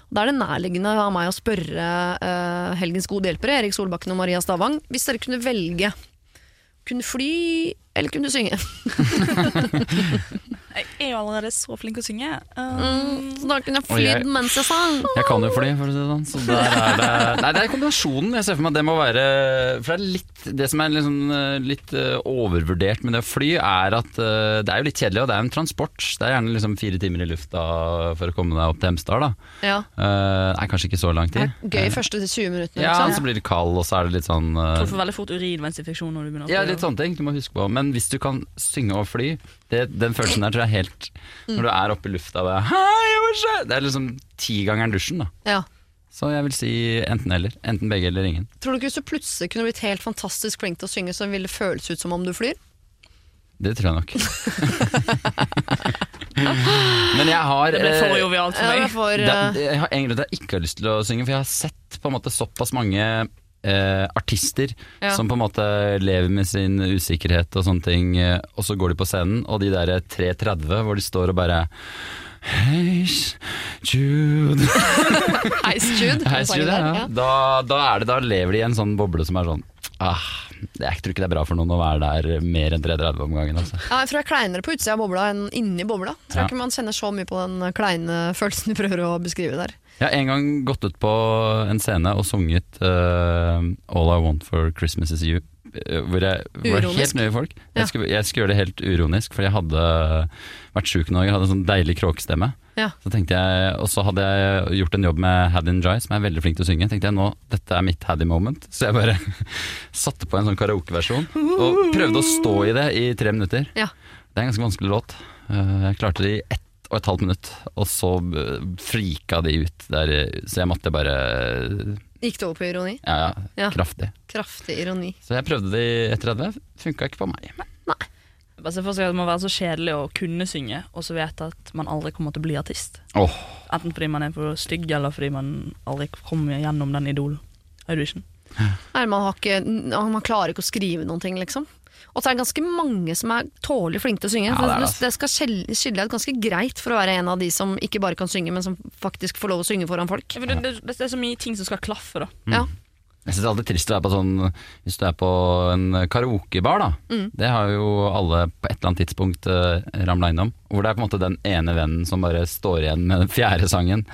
S2: Da er det nærliggende av meg å spørre uh, helgens gode hjelpere, Erik Solbakken og Maria Stavang, hvis dere kunne velge kunne fly eller kunne synge. <laughs>
S3: Jeg er jo allerede så flink å synge. Um,
S2: Mm, så da kunne jeg flydd mens jeg sang.
S4: Jeg kan jo fly, for å si det sånn. Så der er det Nei, det er kombinasjonen. Jeg ser for meg at det må være For det er litt Det som er liksom, eh, litt eh, overvurdert med det å fly, er at eh, det er jo litt kjedelig, og det er en transport. Det er gjerne liksom fire timer i lufta for å komme deg opp til Hemsedal, da.
S2: Ja.
S4: Uh, Nei, kanskje ikke så lang
S2: Det
S4: tid.
S2: er gøy første 20 minuttene.
S4: Ja,
S2: liksom.
S4: så blir det kald, og så er det litt sånn
S3: uh, du får veldig fort urinveisinfeksjon når du begynner å
S4: Ja, litt sånne ting du må huske på. Men hvis du kan synge og fly, det, den følelsen der tror jeg er helt Når du er oppe i lufta og bare, Hei, hva skjer?» Det er liksom tigangeren dusjen, da.
S2: Ja.
S4: Så jeg vil si enten eller. Enten begge eller ingen.
S2: Tror du ikke hvis du plutselig kunne blitt helt fantastisk flink til å synge, så ville det føles ut som om du flyr?
S4: Det tror jeg nok. <laughs> Men jeg har
S3: Det ble for
S4: eh,
S3: jovialt for meg.
S2: Ja, for,
S4: det,
S2: eh,
S4: Jeg har egentlig at jeg ikke har lyst til å synge, for jeg har sett på en måte såpass mange eh, artister
S2: Ja.
S4: som på en måte lever med sin usikkerhet og sånne ting, eh, og så går de på scenen, og de der 3.30 hvor de står og bare Heis Jude <laughs>
S2: Heis Jude. <laughs> Heis
S4: Jude, ja. Da, da, er det, da lever de i en sånn boble som er sånn ah, Jeg tror ikke det er bra for noen å være der mer enn 3.30 om gangen. Altså.
S2: Ja, jeg tror jeg er kleinere på utsida av bobla enn inni bobla. Tror jeg
S4: Ja.
S2: ikke man kjenner så mye på den kleine følelsen du prøver å beskrive der.
S4: Jeg har en gang gått ut på en scene og sunget uh, All I Want For Christmas Is You. eh, Hvor jeg var
S2: Uronisk.
S4: helt nye folk.
S2: Ja.
S4: Jeg, skulle, jeg skulle gjøre det helt uronisk, for jeg hadde vært sjuk noen ganger. Hadde en sånn deilig kråkestemme.
S2: Ja.
S4: Så tenkte jeg, Og så hadde jeg gjort en jobb med Haddin Jai, som er veldig flink til å synge. tenkte jeg nå, Dette er mitt Haddy moment. Så jeg bare <laughs> satte på en sånn karaokeversjon og prøvde å stå i det i tre minutter.
S2: Ja.
S4: Det er en ganske vanskelig låt. Eh, Jeg klarte det i ett og et halvt minutt, og så eh, frika de ut der, så jeg måtte bare
S2: Gikk det over på ironi?
S4: Ja, ja,
S2: Ja.
S4: kraftig.
S2: Kraftig ironi.
S4: Så jeg prøvde det i 30, funka ikke på meg.
S3: Bare se for seg at Det må være så kjedelig å kunne synge, og så vite at man aldri kommer til å bli artist.
S4: Oh.
S3: Enten fordi man er for stygg, eller fordi man aldri kommer gjennom den Idol-audition.
S2: Nei, man, har ikke, man klarer ikke å skrive noen ting, liksom. Og så er det ganske mange som er tålelig flinke til å synge.
S4: Ja, det
S2: det, skal skille deg ganske greit for å være en av de som ikke bare kan synge, men som faktisk får lov å synge foran folk.
S3: Ja, for det, det, det er så mye ting som skal klaffe, da.
S2: Ja.
S4: Jeg synes det er alltid trist å være på sånn Hvis du er på en karaokebar, da.
S2: Mm.
S4: Det har jo alle på et eller annet tidspunkt uh, ramla innom. Hvor det er på en måte den ene vennen som bare står igjen med den fjerde sangen.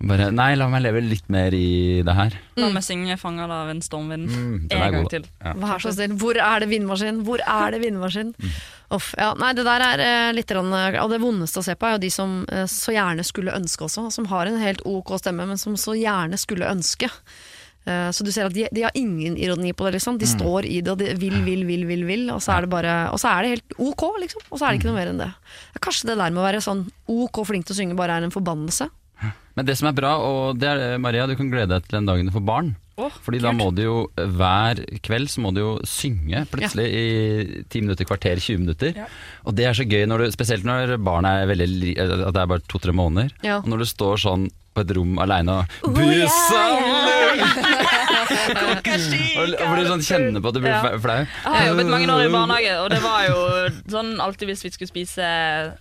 S4: Bare Nei, la meg leve litt mer i det her.
S3: La meg synge 'Fanga av en stormvind'
S4: Mm,
S3: en
S4: er
S3: gang
S4: god,
S3: til.
S4: Ja.
S2: Vær så snill, hvor er det vindmaskin? Hvor er det vindmaskin?
S4: Mm.
S2: Uff, ja, nei, det der er eh, litt grann, eh, Og det vondeste å se på er jo de som eh, så gjerne skulle ønske også. Som har en helt ok stemme, men som så gjerne skulle ønske. Eh, så du ser at de, de har ingen ironi på det, liksom.
S4: Mm.
S2: De står i det og de vil, vil, vil, vil, vil. Og så er det bare Og så er det helt ok, liksom. Og så er det ikke noe mer enn det. Kanskje det der med å være sånn ok flink til å synge bare er en forbannelse.
S4: Men det som er bra, og det er Maria, du kan glede deg til den dagen du får barn.
S3: Oh,
S4: Fordi da må du jo hver kveld så må du jo synge plutselig i 10 minutter, kvarter, 20 minutter. Og det er så gøy, når du, spesielt når barnet er veldig at det er bare to-tre måneder.
S2: Ja.
S4: Og når du står sånn på et rom aleine og <laughs> Og og blir sånn kjenne på at du blir
S3: Ja.
S4: flau.
S3: Jeg har jobbet mange år i barnehage, og det var jo <laughs> sånn alltid hvis vi skulle spise,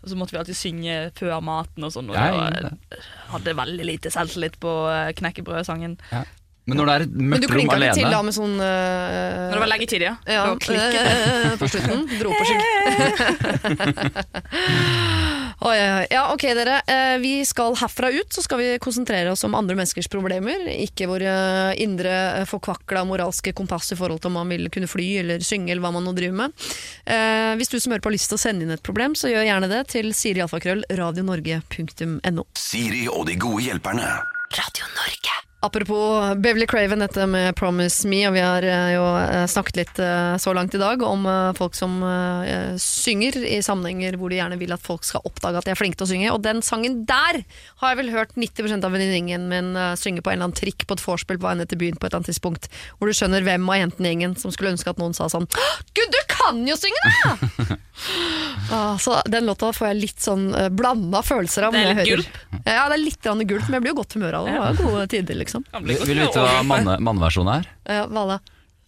S3: så måtte vi alltid synge før maten og sånn. Og
S4: Ja, ja,
S3: hadde veldig lite selvtillit på eh, knekkebrødsangen.
S4: Ja. Men når det er et
S2: Men du klinka til da
S4: alene
S2: med sånn uh,
S3: Når det var leggetid, ja.
S2: Ja,
S3: Da klikket
S2: eh, på slutten. Dro på <laughs> skygg. <laughs> Oi, oi. Ja, ok dere. Eh, Vi skal herfra ut så skal vi konsentrere oss om andre menneskers problemer. Ikke våre indre eh, forkvakla moralske kompass i forhold til om man vil kunne fly eller synge eller hva man nå driver med. Eh, Hvis du som hører på har lyst til å sende inn et problem, så gjør gjerne det til sirialfakrøll radionorge.no.
S1: Siri og de gode hjelperne.
S2: Apropos Beverly Craven, dette med 'Promise Me', og vi har eh, jo eh, snakket litt eh, så langt i dag om folk som synger i sammenhenger hvor de gjerne vil at folk skal oppdage at de er flinke til å synge. Og den sangen der har jeg vel hørt 90% av venninningen min synge på en eller annen trikk på et vorspiel på vei ned til byen på et eller annet tidspunkt. Hvor du skjønner hvem av jentene i gjengen som skulle ønske at noen sa sånn Gud, du kan jo synge, da! <laughs> ah, så den låta får jeg litt sånn blanda følelser av.
S3: Det er litt
S2: gulp? Ja, det er litt gulp, men jeg blir jo godt humør av det. Det var gode tider, liksom.
S3: Ble
S4: Vil vil du vite hva manne- manneversjonen er? <laughs>
S2: Ja, hva da?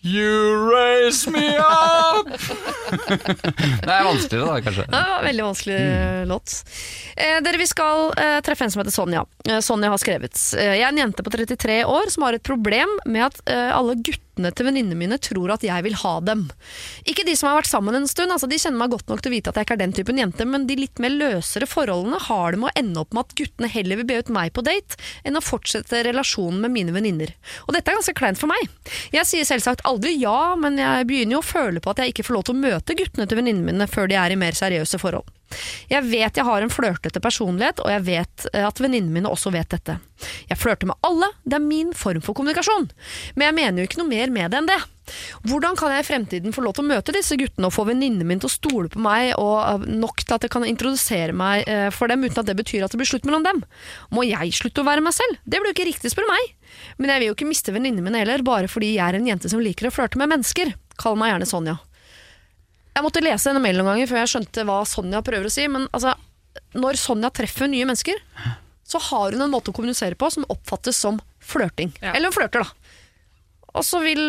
S4: You raise me up! <laughs> det er vanskeligere da, kanskje.
S2: Ja, det var en veldig vanskelig mm. låt. Eh, dere, Vi skal eh, treffe en som heter Sonja. Eh, Sonja har skrevet eh, Jeg er en jente på 33 år som har et problem med at eh, alle guttene til venninnene mine tror at jeg vil ha dem. Ikke de som har vært sammen en stund, altså de kjenner meg godt nok til å vite at jeg ikke er den typen jente, men de litt mer løsere forholdene har det med å ende opp med at guttene heller vil be ut meg på date enn å fortsette relasjonen med mine venninner. Og dette er ganske kleint for meg. Jeg sier selvsagt aldri ja, men jeg begynner jo å føle på at jeg ikke får lov til å møte guttene til venninnene mine før de er i mer seriøse forhold. Jeg vet jeg har en flørtete personlighet, og jeg vet eh, at venninnene mine også vet dette. Jeg flørter med alle, det er min form for kommunikasjon. Men jeg mener jo ikke noe mer med det enn det. Hvordan kan jeg i fremtiden få lov til å møte disse guttene og få venninnene mine til å stole på meg og eh, nok til at jeg kan introdusere meg eh, for dem uten at det betyr at det blir slutt mellom dem? Må jeg slutte å være meg selv? Det blir jo ikke riktig, spør meg. Men jeg vil jo ikke miste venninnene mine heller, bare fordi jeg er en jente som liker å flørte med mennesker. Kall meg gjerne Sonja. Jeg måtte lese henne mail noen ganger før jeg skjønte hva Sonja prøver å si, men altså, når Sonja treffer nye mennesker, så har hun en måte å kommunisere på som oppfattes som flørting.
S3: Ja.
S2: Eller hun flørter, da. Og så vil,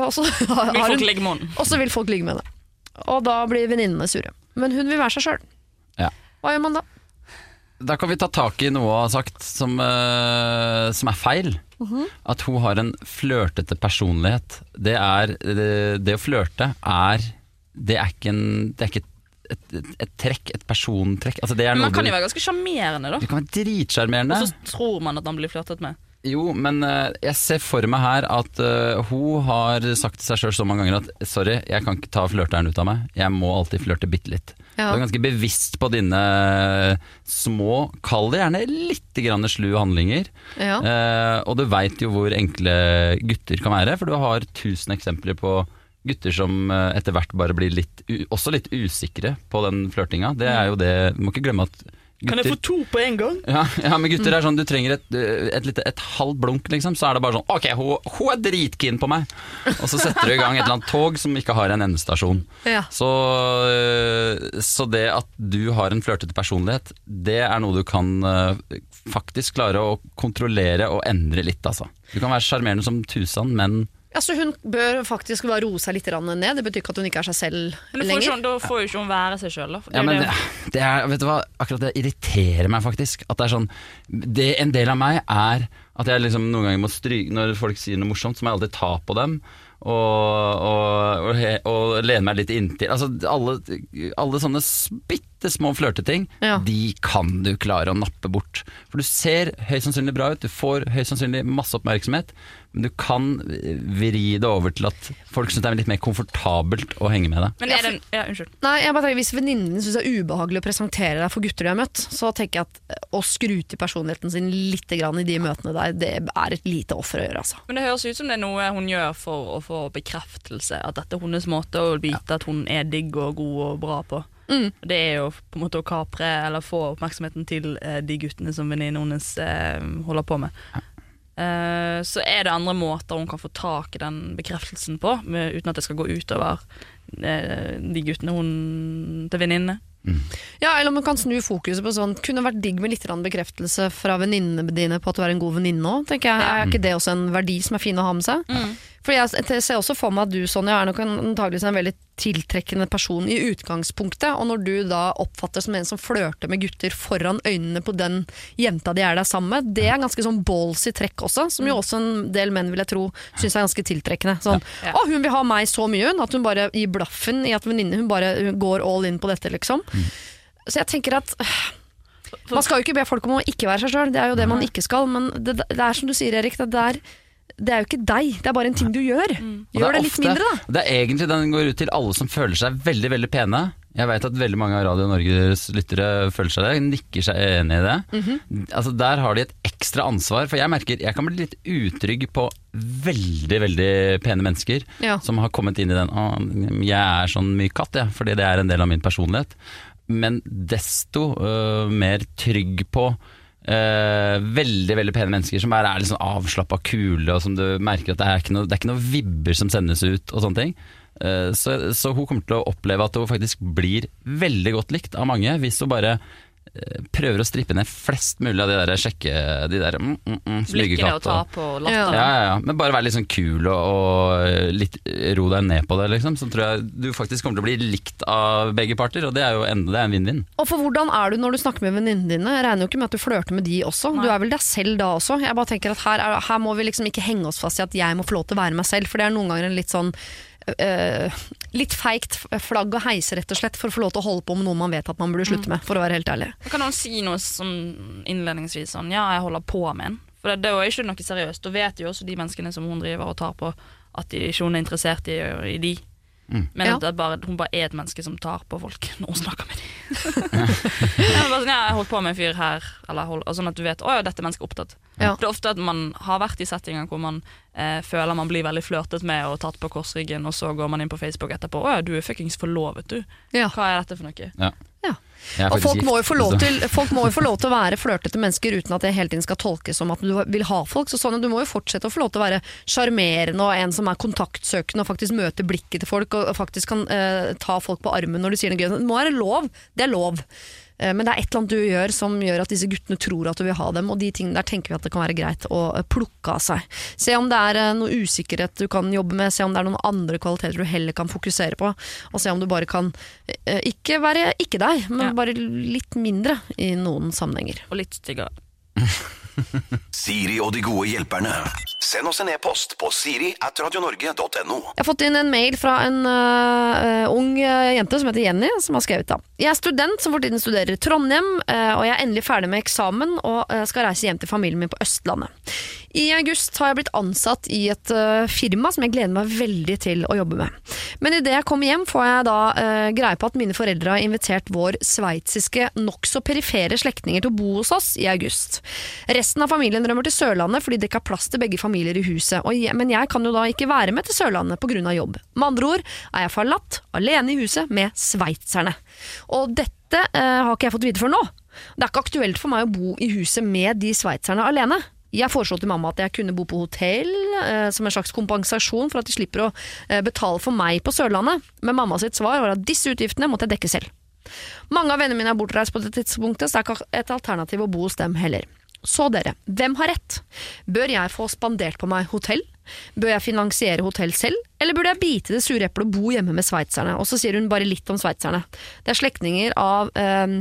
S2: og så
S3: Vil folk ligge med henne?
S2: og så vil folk ligge med henne. Og da blir venninnene sure. Men hun vil være seg sjøl.
S4: Ja.
S2: Hva gjør man da?
S4: Da kan vi ta tak i noe hun har sagt som, uh, som er feil. At hun har en flørtete personlighet. Det, er, det, det å flørte er Det er ikke, en, det er ikke et, et, et trekk, et persontrekk. Altså det er
S3: Men
S4: noe
S3: man kan
S4: du,
S3: jo være ganske sjarmerende, da.
S4: du kan være dritsjarmerende.
S3: Og så tror man at han blir flørtet med.
S4: Jo, men eh, jeg ser for meg her at uh, hun har sagt til seg sjøl så mange ganger at sorry, jeg kan ikke ta flørteren ut av meg. Jeg må alltid flørte bitte litt.
S2: Ja.
S4: Du er ganske bevisst på dine eh, små, kall det gjerne litt grann slu handlinger.
S2: Ja.
S4: Uh, og du veit jo hvor enkle gutter kan være, for du har tusen eksempler på gutter som eh, etter hvert bare blir litt, også litt usikre på den flørtinga. Det er jo det, du må ikke glemme at gutter
S3: to på en gang?
S4: ja, ja, men gutter er sånn Du trenger et, et, et, et halvt blunk, liksom. Så er det bare sånn Ok, hun, hun er dritkeen på meg! Og så setter du i gang et eller annet tog som ikke har en endestasjon.
S2: Ja.
S4: Så, øh, så det at du har en flørtete personlighet, det er noe du kan faktisk klare å kontrollere og endre litt, altså. Du kan være sjarmerende som tusen, men
S2: Ja, så hun bør faktisk bare roe seg litt ned. Det betyr ikke at hun ikke er seg selv
S3: Men
S2: lenger.
S3: Sånn, da får jo ikke hun være seg sjøl, da. Det
S4: Ja, men
S3: det.
S4: det, det er, vet du hva, akkurat det irriterer meg faktisk. At det er sånn det, En del av meg er at jeg liksom noen ganger må stryke Når folk sier noe morsomt, så må jeg alltid ta på dem. Og, og, og, he- og lene meg litt inntil. Altså alle, alle sånne bitte små flørteting,
S2: Ja.
S4: de kan du klare å nappe bort. For du ser høyst sannsynlig bra ut, du får høyst sannsynlig masse oppmerksomhet, men du kan vri det over til at folk syns det er litt mer komfortabelt å henge med deg.
S3: Men er det en Ja, unnskyld.
S2: Nei, jeg bare tenker Hvis venninnen din syns det er ubehagelig å presentere deg for gutter du har møtt, så tenker jeg at eh, å skru til personligheten sin litt grann i de møtene der, det er et lite offer å gjøre, altså.
S3: Men det høres ut som det er noe hun gjør for å få bekreftelse. At dette er hennes måte å vite at hun er digg og god og bra på.
S2: Mm.
S3: Det er jo på en måte å kapre eller få oppmerksomheten til eh, de guttene som venninnen hennes eh, holder på med. Eh, så er det andre måter hun kan få tak i den bekreftelsen på, med, uten at det skal gå utover uh, de guttene hun til venninnene.
S2: Ja, eller om hun kan snu fokuset på sånn Kunne vært digg med litt bekreftelse fra venninnene dine på at du er en god venninne òg, tenker jeg. Er ikke det også en verdi som er fin å ha med seg? For jeg jeg ser også for meg at du, Sonja, er nok en- en veldig tiltrekkende person i utgangspunktet, og når du da oppfattes som en som flørter med gutter foran øynene på den jenta de er der sammen med, det er ganske sånn ballsy trekk også, som jo også en del menn vil jeg tro syns er ganske tiltrekkende. Sånn,
S3: Ja.
S2: å hun vil ha meg så mye, hun, at hun bare gir blaffen i at venninnen hun bare hun går all in på dette, liksom. Så jeg tenker at man skal jo ikke be folk om å ikke være seg sjøl, det er jo det man ikke skal. Men det, det er som du sier, Erik, det, er, det er jo ikke deg, det er bare en ting du gjør.
S4: Og
S2: Gjør
S4: det,
S2: det litt
S4: ofte-
S2: mindre, da.
S4: Det er egentlig den går ut til alle som føler seg veldig veldig pene. Jeg vet at veldig mange av Radio Norges lyttere føler seg det, nikker seg enig i det.
S2: Mhm.
S4: altså Der har de et ekstra ansvar, for jeg merker jeg kan bli litt utrygg på veldig veldig pene mennesker
S2: Ja.
S4: som har kommet inn i den «Å, Jeg er sånn myk katt, jeg, fordi det er en del av min personlighet. Men desto uh, mer trygg på øh, veldig veldig pene mennesker som er litt sånn avslappa kule, og som du merker at det er ikke noe, er ikke noe vibber som sendes ut, og sånne ting. Uh, så, så hun kommer til å oppleve at hun faktisk blir veldig godt likt av mange, hvis hun bare prøver å strippe ned flest mulig av de der sjekke... De der mm, mm, mm,
S3: Blikkene å ta på
S2: Ja.
S3: latteren.
S4: ja, ja, ja, men bare være litt sånn kul og, og litt, ro deg ned på det, liksom. Så tror jeg du faktisk kommer til å bli likt av begge parter, og det er jo enda, det er en vinn-vinn.
S2: Og for hvordan er du når du snakker med venninnene dine? Jeg regner jo ikke med at du flørter med de også. Du er vel deg selv da også. Jeg bare tenker at her, er, her må vi liksom ikke henge oss fast i at jeg må få lov til å være meg selv, for det er noen ganger en litt sånn øh, litt feigt flagg å heise, rett og slett, for å få lov til å holde på med noe man vet at man burde slutte med, for å være helt ærlig.
S3: Kan noen si noe som innledningsvis sånn Ja, jeg holder på med en. For det, det er jo ikke noe seriøst. Da vet jo også de menneskene som hun driver og tar på, at de, ikke hun er interessert i, i de. Men
S2: Ja.
S3: at er bare, hun bare er et menneske som tar på folk <laughs> når hun snakker med dem. <laughs> ja, bare sånn, ja, jeg holdt på med en fyr her, eller hold, og sånn at du vet å ja, dette er mennesket opptatt.
S2: Ja.
S3: Det er ofte at man har vært i settinger hvor man eh, føler man blir veldig flørtet med og tatt på korsryggen, og så går man inn på Facebook etterpå. Å ja, du er fuckings forlovet, du.
S2: Ja.
S3: Hva er dette for noe?
S4: Ja.
S2: Ja. Og folk må, jo få lov til, folk må jo få lov til å være flørtete mennesker uten at det hele tiden skal tolkes som at du vil ha folk. Så sånn, Du må jo fortsette å få lov til å være sjarmerende og en som er kontaktsøkende og faktisk møter blikket til folk og faktisk kan eh, ta folk på armen når du sier noe gøy. Det må være lov. Det er lov. Eh, Men det er et eller annet du gjør som gjør at disse guttene tror at du vil ha dem, og de tingene der tenker vi at det kan være greit å eh, plukke av seg. Se om det er eh, noe usikkerhet du kan jobbe med, se om det er noen andre kvaliteter du heller kan fokusere på, og se om du bare kan ikke være ikke deg, men
S3: Ja.
S2: bare litt mindre i noen sammenhenger.
S3: Og litt styggere. <laughs> <laughs>
S1: Siri og de gode hjelperne. Send oss en e-post på siri at radionorge.no.
S2: Jeg har fått inn en mail fra en uh, ung øh, jente som heter Jenny, som har skrevet da. Jeg er student som for tiden studerer i Trondheim, uh, og jeg er endelig ferdig med eksamen og uh, skal reise hjem til familien min på Østlandet. I august har jeg blitt ansatt i et firma som jeg gleder meg veldig til å jobbe med. Men idet jeg kommer hjem får jeg da greie på at mine foreldre har invitert vår sveitsiske, nokså perifere slektninger til å bo hos oss i august. Resten av familien rømmer til Sørlandet fordi det ikke er plass til begge familier i huset, jeg, men jeg kan jo da ikke være med til Sørlandet pga. jobb. Med andre ord er jeg forlatt, alene i huset med sveitserne. Og dette eh, har ikke jeg fått vite før nå. Det er ikke aktuelt for meg å bo i huset med de sveitserne alene. Jeg foreslo til mamma at jeg kunne bo på hotell eh, som en slags kompensasjon for at de slipper å eh, betale for meg på Sørlandet, men mamma sitt svar var at disse utgiftene måtte jeg dekke selv. Mange av vennene mine er bortreist på det tidspunktet, så det er ikke et alternativ å bo hos dem heller. Så dere, hvem har rett? Bør jeg få spandert på meg hotell? Bør jeg finansiere hotell selv, eller burde jeg bite det sure eplet og bo hjemme med sveitserne? Og så sier hun bare litt om sveitserne. Det er slektninger av eh,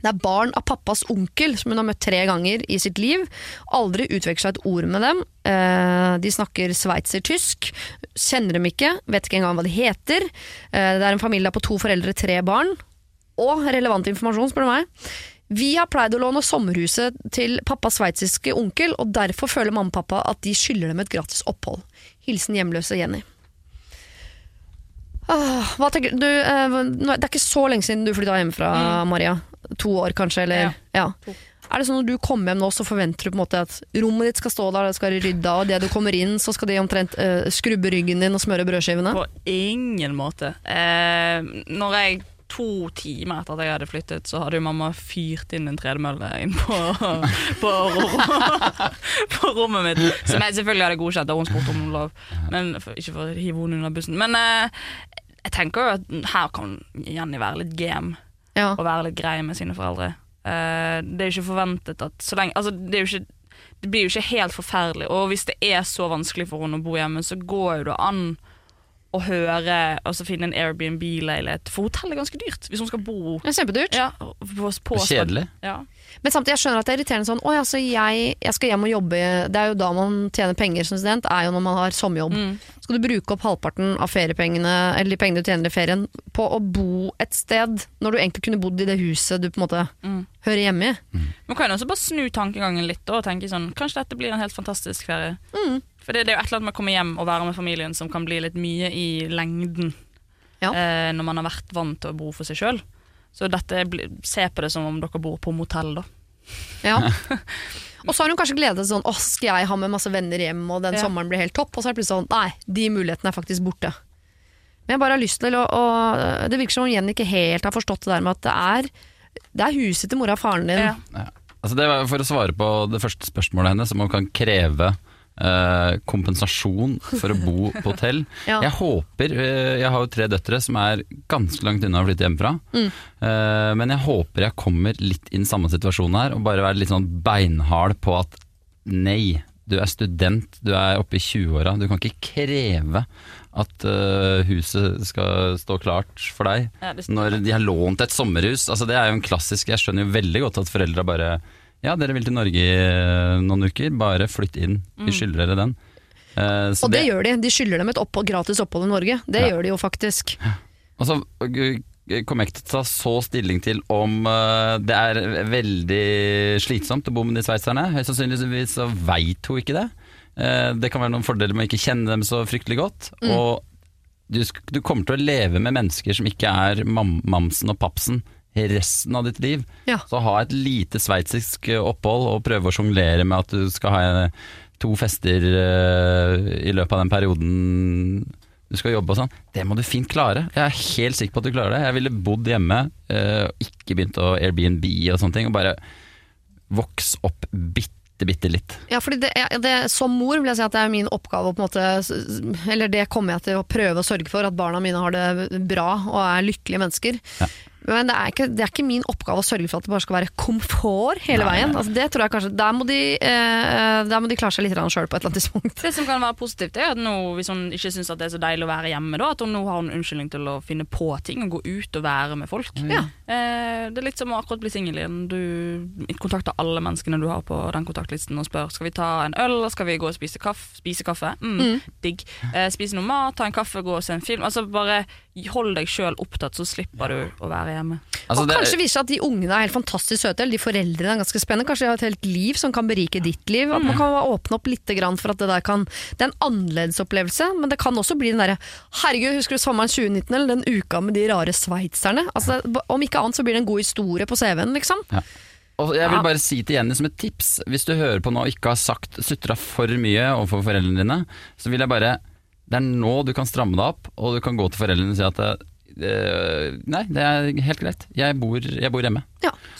S2: det er barn av pappas onkel, som hun har møtt tre ganger i sitt liv. Aldri utveksla et ord med dem. Eh, de snakker sveitser-tysk. Kjenner dem ikke, vet ikke engang hva de heter. Eh, det er en familie på to foreldre, tre barn. Og relevant informasjon, spør du meg. Vi har pleid å låne sommerhuset til pappas sveitsiske onkel, og derfor føler mamma og pappa at de skylder dem et gratis opphold. Hilsen hjemløse Jenny. Ah, du, eh, Det er ikke så lenge siden du flytta hjemmefra, Maria. To år kanskje, eller? Ja. Er det sånn når du kommer hjem nå, så forventer du på en måte at rommet ditt skal stå der, det skal være rydda, og det du kommer inn, så skal de omtrent eh, skrubbe ryggen din og smøre brødskivene?
S3: På ingen måte. Eh, når jeg To timer etter at jeg hadde flyttet, så hadde jo mamma fyrt inn en tredemølle inn på, på, på rommet mitt. Som jeg selvfølgelig hadde godkjent, da hun spurte om lov. Men Ikke for å hive henne under bussen. Men eh, jeg tenker jo at her kan Jenny være litt game
S2: Ja.
S3: og være litt grei med sine foreldre. Eh, det er jo ikke forventet at så lenge Altså, det er jo ikke det blir jo ikke helt forferdelig. Og hvis det er så vanskelig for henne å bo hjemme, så går jo det an å høre Altså finne en Airbnb-leilighet. For hotell er ganske dyrt hvis hun skal bo
S2: Det er kjempedyrt.
S3: ja, på, på
S4: Og kjedelig.
S3: Ja.
S2: Men samtidig jeg skjønner at det er irriterende sånn Å ja, så jeg, jeg skal hjem og jobbe Det er jo da man tjener penger som student, er jo når man har sommerjobb.
S3: Mm.
S2: Skal du bruke opp halvparten av feriepengene Eller de pengene du tjener i ferien, på å bo et sted når du egentlig kunne bodd i det huset du på en måte
S3: Mm.
S2: hører hjemme i?
S3: Man kan jo også bare snu tankegangen litt og tenke sånn Kanskje dette blir en helt fantastisk ferie.
S2: Mm.
S3: For det, det er jo et eller annet med å komme hjem og være med familien som kan bli litt mye i lengden.
S2: Ja.
S3: Eh, når man har vært vant til å bo for seg sjøl. Så dette se på det som om dere bor på motell, da.
S2: Ja. <laughs> Og så har hun kanskje gledet seg sånn Å, skal jeg ha med masse venner hjem, og den
S3: Ja.
S2: sommeren blir helt topp? Og så er det plutselig sånn Nei, de mulighetene er faktisk borte. Men jeg bare har lyst til å, å Det virker som om Jenny ikke helt har forstått det der med at det er det er huset til mora og faren din.
S3: Ja.
S4: Altså det var For å svare på det første spørsmålet hennes, om man kan kreve eh, kompensasjon for å bo på hotell. <laughs>
S2: Ja.
S4: Jeg håper eh, Jeg har jo tre døtre som er ganske langt unna å flytte hjemmefra.
S2: Mm.
S4: Eh, men jeg håper jeg kommer litt inn i samme situasjon her, og bare være litt sånn beinhard på at nei, du er student, du er oppe i 20-åra. Du kan ikke kreve at huset skal stå klart for deg
S3: Ja,
S4: når de har lånt et sommerhus. Altså Det er jo en klassisk Jeg skjønner jo veldig godt at foreldra bare Ja, dere vil til Norge i eh, noen uker, bare flytt inn. Vi skylder dere den. Eh, så
S2: Og det, gjør de. De skylder dem et opphold, gratis opphold i Norge. Det
S4: Ja.
S2: gjør de jo faktisk.
S4: Og så uh, kommer jeg ikke til å ta så stilling til om uh, det er veldig slitsomt å bo med de sveitserne. Høyst sannsynligvis så veit hun ikke det. Uh, Det kan være noen fordeler med å ikke kjenne dem så fryktelig godt.
S2: Mm.
S4: Og du, du kommer til å leve med mennesker som ikke er mam mamsen og papsen resten av ditt liv.
S2: Ja.
S4: Så ha et lite sveitsisk eh, opphold og prøve å sjonglere med at du skal ha eh, to fester eh, i løpet av den perioden du skal jobbe og sånn, det må du fint klare. Jeg er helt sikker på at du klarer det. Jeg ville bodd hjemme og ikke begynt å Airbnb og sånne ting, og bare vokse opp bitte, bitte litt.
S2: Ja, fordi det, det, Som mor vil jeg si at det er min oppgave å på en måte Eller det kommer jeg til å prøve å sørge for, at barna mine har det bra og er lykkelige mennesker.
S4: Ja.
S2: Men det er, ikke, det er ikke min oppgave å sørge for at det bare skal være komfort hele
S4: Nei,
S2: veien.
S4: nei.
S2: Altså, det tror jeg kanskje Der må de, eh, der må de klare seg litt sjøl på et eller annet tidspunkt.
S3: Det som kan være positivt, er at nå, hvis hun ikke syns det er så deilig å være hjemme, da, at hun nå har en unnskyldning til å finne på ting og gå ut og være med folk.
S2: Ja.
S3: Eh, det er litt som å akkurat bli singel igjen. Du kontakter alle menneskene du har på den kontaktlisten og spør skal vi ta en øl, eller skal vi gå og spise kaffe. Spise kaffe. Mm, Digg. Eh, spise noe mat, ta en kaffe, gå og se en film. Altså Bare hold deg sjøl opptatt, så slipper du å være hjemme.
S4: Altså,
S2: og
S4: det-
S2: kanskje viser seg at de ungene er helt fantastisk søte, eller de foreldrene er ganske spennende. Kanskje de har et helt liv som kan berike ditt liv. At man kan åpne opp litt for at det der kan Det er en annerledes opplevelse, men det kan også bli den derre Herregud, husker du sommeren 2019, eller den uka med de rare sveitserne? Altså, om ikke annet så blir det en god historie på CV-en, liksom.
S4: Og jeg vil bare si til Jenny som et tips, hvis du hører på nå og ikke har sagt sutra for mye overfor foreldrene dine, så vil jeg bare Det er nå du kan stramme deg opp, og du kan gå til foreldrene og si at Nei, det er helt greit. Jeg bor, jeg bor hjemme.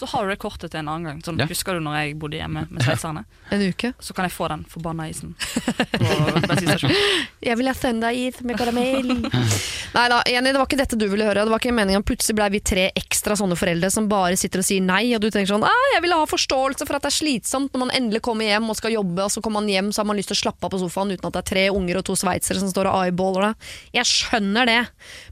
S3: Så har du det kortet til en annen gang. Sånn,
S4: Ja.
S3: Husker du når jeg bodde hjemme med sveitserne? <laughs>
S2: En uke.
S3: Så kan jeg få den forbanna isen <laughs> på bensinstasjonen.
S2: Jeg vil ha søndagis med karamell. nei da, Jenny, det var ikke dette du ville høre. Det var ikke meningen. Plutselig ble vi tre ekstra sånne foreldre som bare sitter og sier nei, og du tenker sånn ah, jeg ville ha forståelse for at det er slitsomt når man endelig kommer hjem og skal jobbe, og så kommer man hjem så har man lyst til å slappe av på sofaen uten at det er tre unger og to sveitsere som står og eyeballer deg. Jeg skjønner det,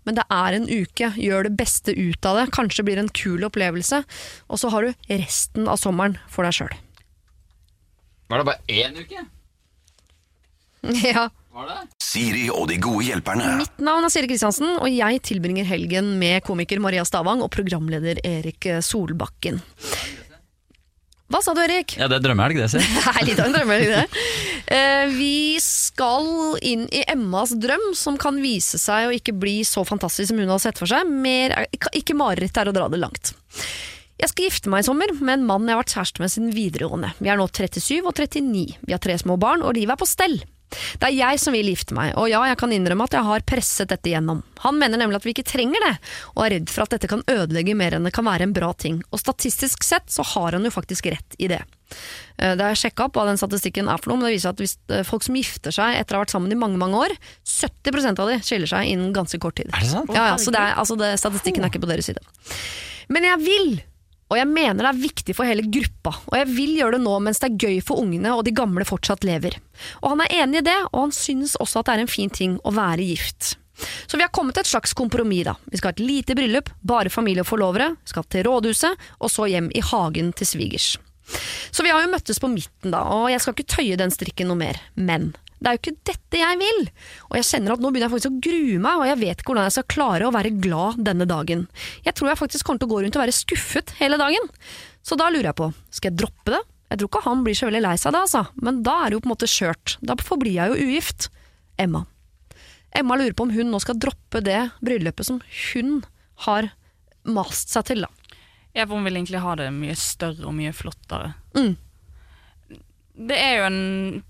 S2: men det er en uke. Gjør det beste ut av det. Kanskje blir det en kul opplevelse. Og så har du resten av sommeren for deg sjøl.
S4: Var det bare én uke? <laughs>
S2: ja.
S1: Siri og de gode hjelperne.
S2: Mitt navn er Siri Kristiansen, og jeg tilbringer helgen med komiker Maria Stavang og programleder Erik Solbakken. Hva sa du, Erik?
S4: Ja, det er drømmehelg, det, si.
S2: Det er litt av en drømmehelg, det. Eh, Vi skal inn i Emmas drøm, som kan vise seg å ikke bli så fantastisk som hun har sett for seg. Mer, ikke mareritt er å dra det langt. Jeg skal gifte meg i sommer med en mann jeg har vært kjæreste med siden videregående. Vi er nå 37 og 39. Vi har tre små barn, og livet er på stell. Det er jeg som vil gifte meg, og ja, jeg kan innrømme at jeg har presset dette gjennom. Han mener nemlig at vi ikke trenger det, og er redd for at dette kan ødelegge mer enn det kan være en bra ting. Og statistisk sett så har han jo faktisk rett i det. Eh, Det har jeg sjekka opp hva den statistikken er for noe, men det viser at hvis eh, folk som gifter seg etter å ha vært sammen i mange mange år, 70% av de skiller seg innen ganske kort tid.
S4: Er det sant?
S2: Ja, ja, så det er, altså det, statistikken er ikke på deres side. Men jeg vil, og jeg mener det er viktig for hele gruppa, og jeg vil gjøre det nå mens det er gøy for ungene og de gamle fortsatt lever. Og han er enig i det, og han synes også at det er en fin ting å være gift. Så vi har kommet til et slags kompromiss, da. Vi skal ha et lite bryllup, bare familie og forlovere, vi skal til rådhuset, og så hjem i hagen til svigers. Så vi har jo møttes på midten, da, og jeg skal ikke tøye den strikken noe mer. Men det er jo ikke dette jeg vil. Og jeg kjenner at nå begynner jeg faktisk å grue meg, og jeg vet ikke hvordan jeg skal klare å være glad denne dagen. Jeg tror jeg faktisk kommer til å gå rundt og være skuffet hele dagen. Så da lurer jeg på, skal jeg droppe det? Jeg tror ikke han blir så veldig lei seg da, altså. Men da er det jo på en måte skjørt. Da forblir jeg jo ugift. Emma. Emma lurer på om hun nå skal droppe det bryllupet som hun har mast seg til, da.
S3: Ja, for hun vil egentlig ha det mye større og mye flottere.
S2: Mm.
S3: Det er jo en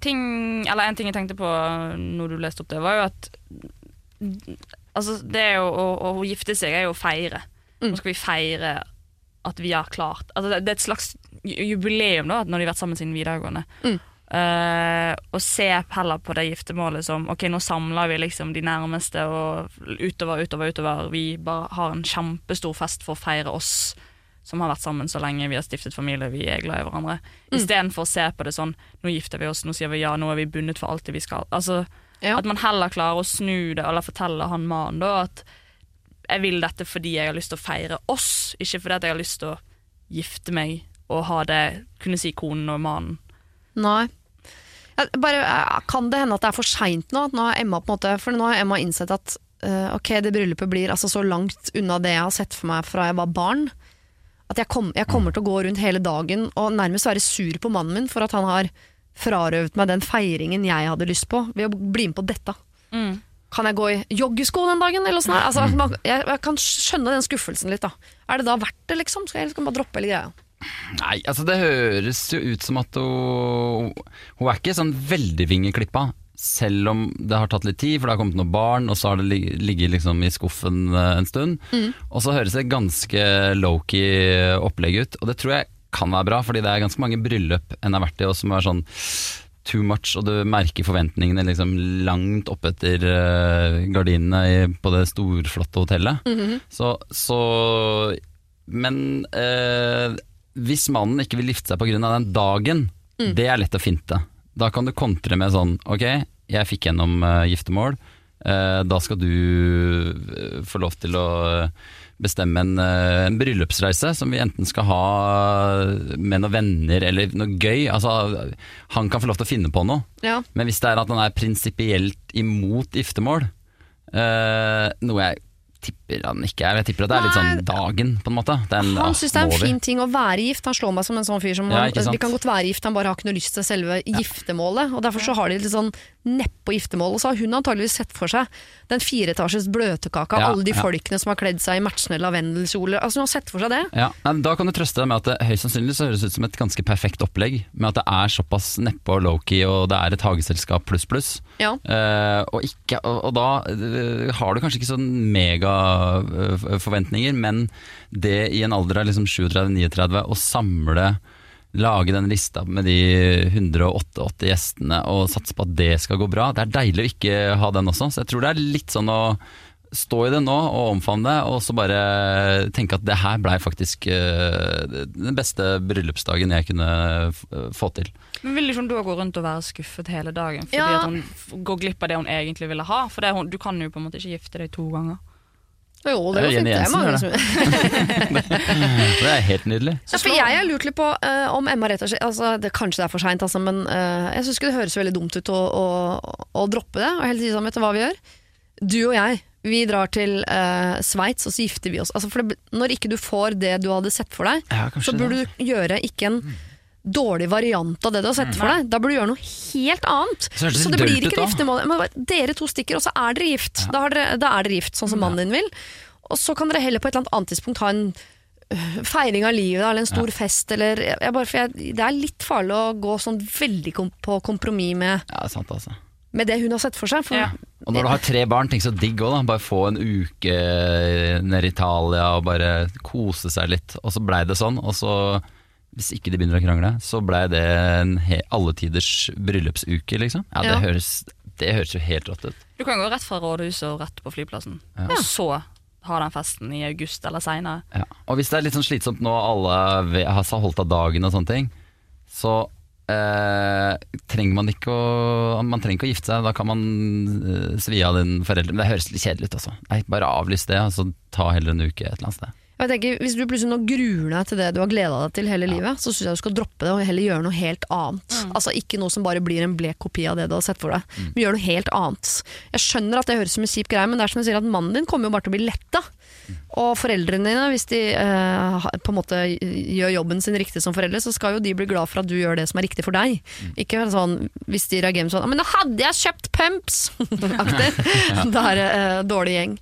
S3: ting Eller en ting jeg tenkte på når du leste opp det, var jo at Altså, det er jo å, å gifte seg er jo å feire.
S2: Mm.
S3: Nå skal vi feire at vi har klart Altså, det, det er et slags jubileum, da, når de har vært sammen siden videregående.
S2: Mm.
S3: Uh, og se heller på det giftermålet som Ok, nå samler vi liksom de nærmeste, og utover, utover, utover. Vi bare har en kjempestor fest for å feire oss som har vært sammen så lenge, vi har stiftet familie, vi er glad i hverandre.
S2: Mm.
S3: Istedenfor å se på det sånn Nå gifter vi oss, nå sier vi ja, nå er vi bundet for alltid vi skal. Altså,
S2: Ja.
S3: At man heller klarer å snu det, eller fortelle han mannen da at jeg vil dette fordi jeg har lyst til å feire oss, ikke fordi jeg har lyst til å gifte meg og ha det, kunne si konen og mannen.
S2: Nei. Bare, kan det hende at det er for seint nå? Nå har Emma på en måte, for nå har Emma innsett at uh, ok, det bryllupet blir altså så langt unna det jeg har sett for meg fra jeg var barn. At jeg, kom, jeg kommer til å gå rundt hele dagen og nærmest være sur på mannen min for at han har frarøvet meg den feiringen jeg hadde lyst på, ved å bli med på dette.
S3: Mm.
S2: Kan jeg gå i joggesko den dagen? Eller sånn altså, man, jeg, jeg kan skjønne den skuffelsen litt. da Er det da verdt det, liksom? Skal jeg liksom bare droppe hele greia?
S4: Nei, altså det høres jo ut som at hun Hun er ikke sånn veldig vingeklippa. Selv om det har tatt litt tid, for det har kommet noen barn, og så har det ligget liksom i skuffen eh, en stund. Og så høres det ganske low-key opplegg ut, og det tror jeg kan være bra, fordi det er ganske mange bryllup en har vært i, og som er sånn too much, og du merker forventningene liksom langt oppetter uh, gardinene på det storflotte hotellet. så, så Men eh, hvis mannen ikke vil gifte seg pga. den dagen, det er lett å finte. Da kan du kontre med sånn Ok, jeg fikk gjennom uh, giftermål. Uh, da skal du uh, få lov til å bestemme en, en bryllupsreise som vi enten skal ha med noen venner eller noe gøy. Altså, han kan få lov til å finne på noe.
S2: Ja.
S4: Men hvis det er at han er prinsipielt imot giftermål, noe jeg tipper han ikke er, jeg tipper at det er litt sånn dagen, på en måte. Er
S2: Han syns det er en fin ting å være gift. Han slår meg som en sånn fyr som
S4: Ja?
S2: Vi kan godt være gift, han bare har ikke noe lyst til selve giftermålet. Og Derfor så har de litt sånn neppe giftermål. Og så har hun antageligvis sett for seg den fireetasjes bløtkaka,
S4: Ja,
S2: alle de
S4: ja.
S2: folkene som har kledd seg i matchende lavendelkjoler. Altså, hun har sett for seg det.
S4: Ja, nei, Da kan du trøste deg med at det høyst sannsynlig så høres ut som et ganske perfekt opplegg. Med at det er såpass neppe og low-key, og det er et hageselskap pluss pluss.
S2: Ja.
S4: Eh, og, ikke, og, og da uh, har du kanskje ikke sånn mega forventninger, men det i en alder av liksom 37-39 å samle Lage den lista med de 188 gjestene og satse på at det skal gå bra. Det er deilig å ikke ha den også, så jeg tror det er litt sånn å stå i det nå og omfavne det, og så bare tenke at det her blei faktisk øh, den beste bryllupsdagen jeg kunne få til.
S3: Men Vil ikke du da gå rundt og være skuffet hele dagen fordi
S2: Ja.
S3: at hun går glipp av det hun egentlig ville ha? For det, hun, du kan jo på en måte ikke gifte deg to ganger.
S2: Jo, det
S4: Det er
S2: går fint.
S4: Jenny
S2: Det er
S4: Jensen, <laughs> Det er helt nydelig.
S2: Ja, for jeg har lurt litt på uh, om Emma rett og slett altså, det, Kanskje det er for seint, altså, men uh, jeg syns det høres veldig dumt ut å, å, å droppe det. Og heller si vet du hva vi gjør? Du og jeg, vi drar til uh, Sveits, og så gifter vi oss. Altså, for det, når ikke du får det du hadde sett for deg,
S4: Ja,
S2: så
S4: det,
S2: burde du gjøre ikke en dårlig variant av det du har sett for deg. Da burde du gjøre noe helt annet.
S4: Så hørtes
S2: Så
S4: det
S2: det blir ikke giftermål. Dere to stikker, og så er dere gift. Da, har dere, da er dere gift, sånn som mannen din vil. Og så kan dere heller på et eller annet tidspunkt ha en øh, feiring av livet, eller en stor fest, eller jeg, bare, jeg, Det er litt farlig å gå sånn veldig kom, på kompromiss med,
S4: Ja, sant altså.
S2: med det hun har sett for seg. For
S3: Ja.
S4: Og når du har tre barn, tenk så digg òg, da. Bare få en uke nede i Italia og bare kose seg litt. Og så blei det sånn, og så, hvis ikke de begynner å krangle, så blei det en he alletiders bryllupsuke, liksom. Ja, det,
S2: Ja.
S4: Høres, det høres jo helt rått ut.
S3: Du kan gå rett fra rådhuset og rett på flyplassen. Og så ha den festen i august eller seinere.
S4: Ja. Og hvis det er litt sånn slitsomt nå, alle har holdt av dagen og sånne ting, så eh, trenger man ikke å Man trenger ikke å gifte seg, da kan man eh, svi av din foreldre. Men det høres litt kjedelig ut, altså. Nei, bare avlys det, og så ta heller en uke et eller annet sted.
S2: Jeg tenker, Hvis du plutselig nå gruer deg til det du har gleda deg til hele livet, så syns jeg du skal droppe det og heller gjøre noe helt annet. Altså Ikke noe som bare blir en blek kopi av det du har sett for deg, men gjør noe helt annet. Jeg skjønner at det høres som en kjip greie, men det er som jeg sier at mannen din kommer jo bare til å bli letta. Og foreldrene dine, hvis de eh, på en måte gjør jobben sin riktig som foreldre, så skal jo de bli glad for at du gjør det som er riktig for deg. Ikke sånn hvis de reagerer sånn 'Men da hadde jeg kjøpt pumps!' <laughs> aktig. Da er det eh, dårlig gjeng.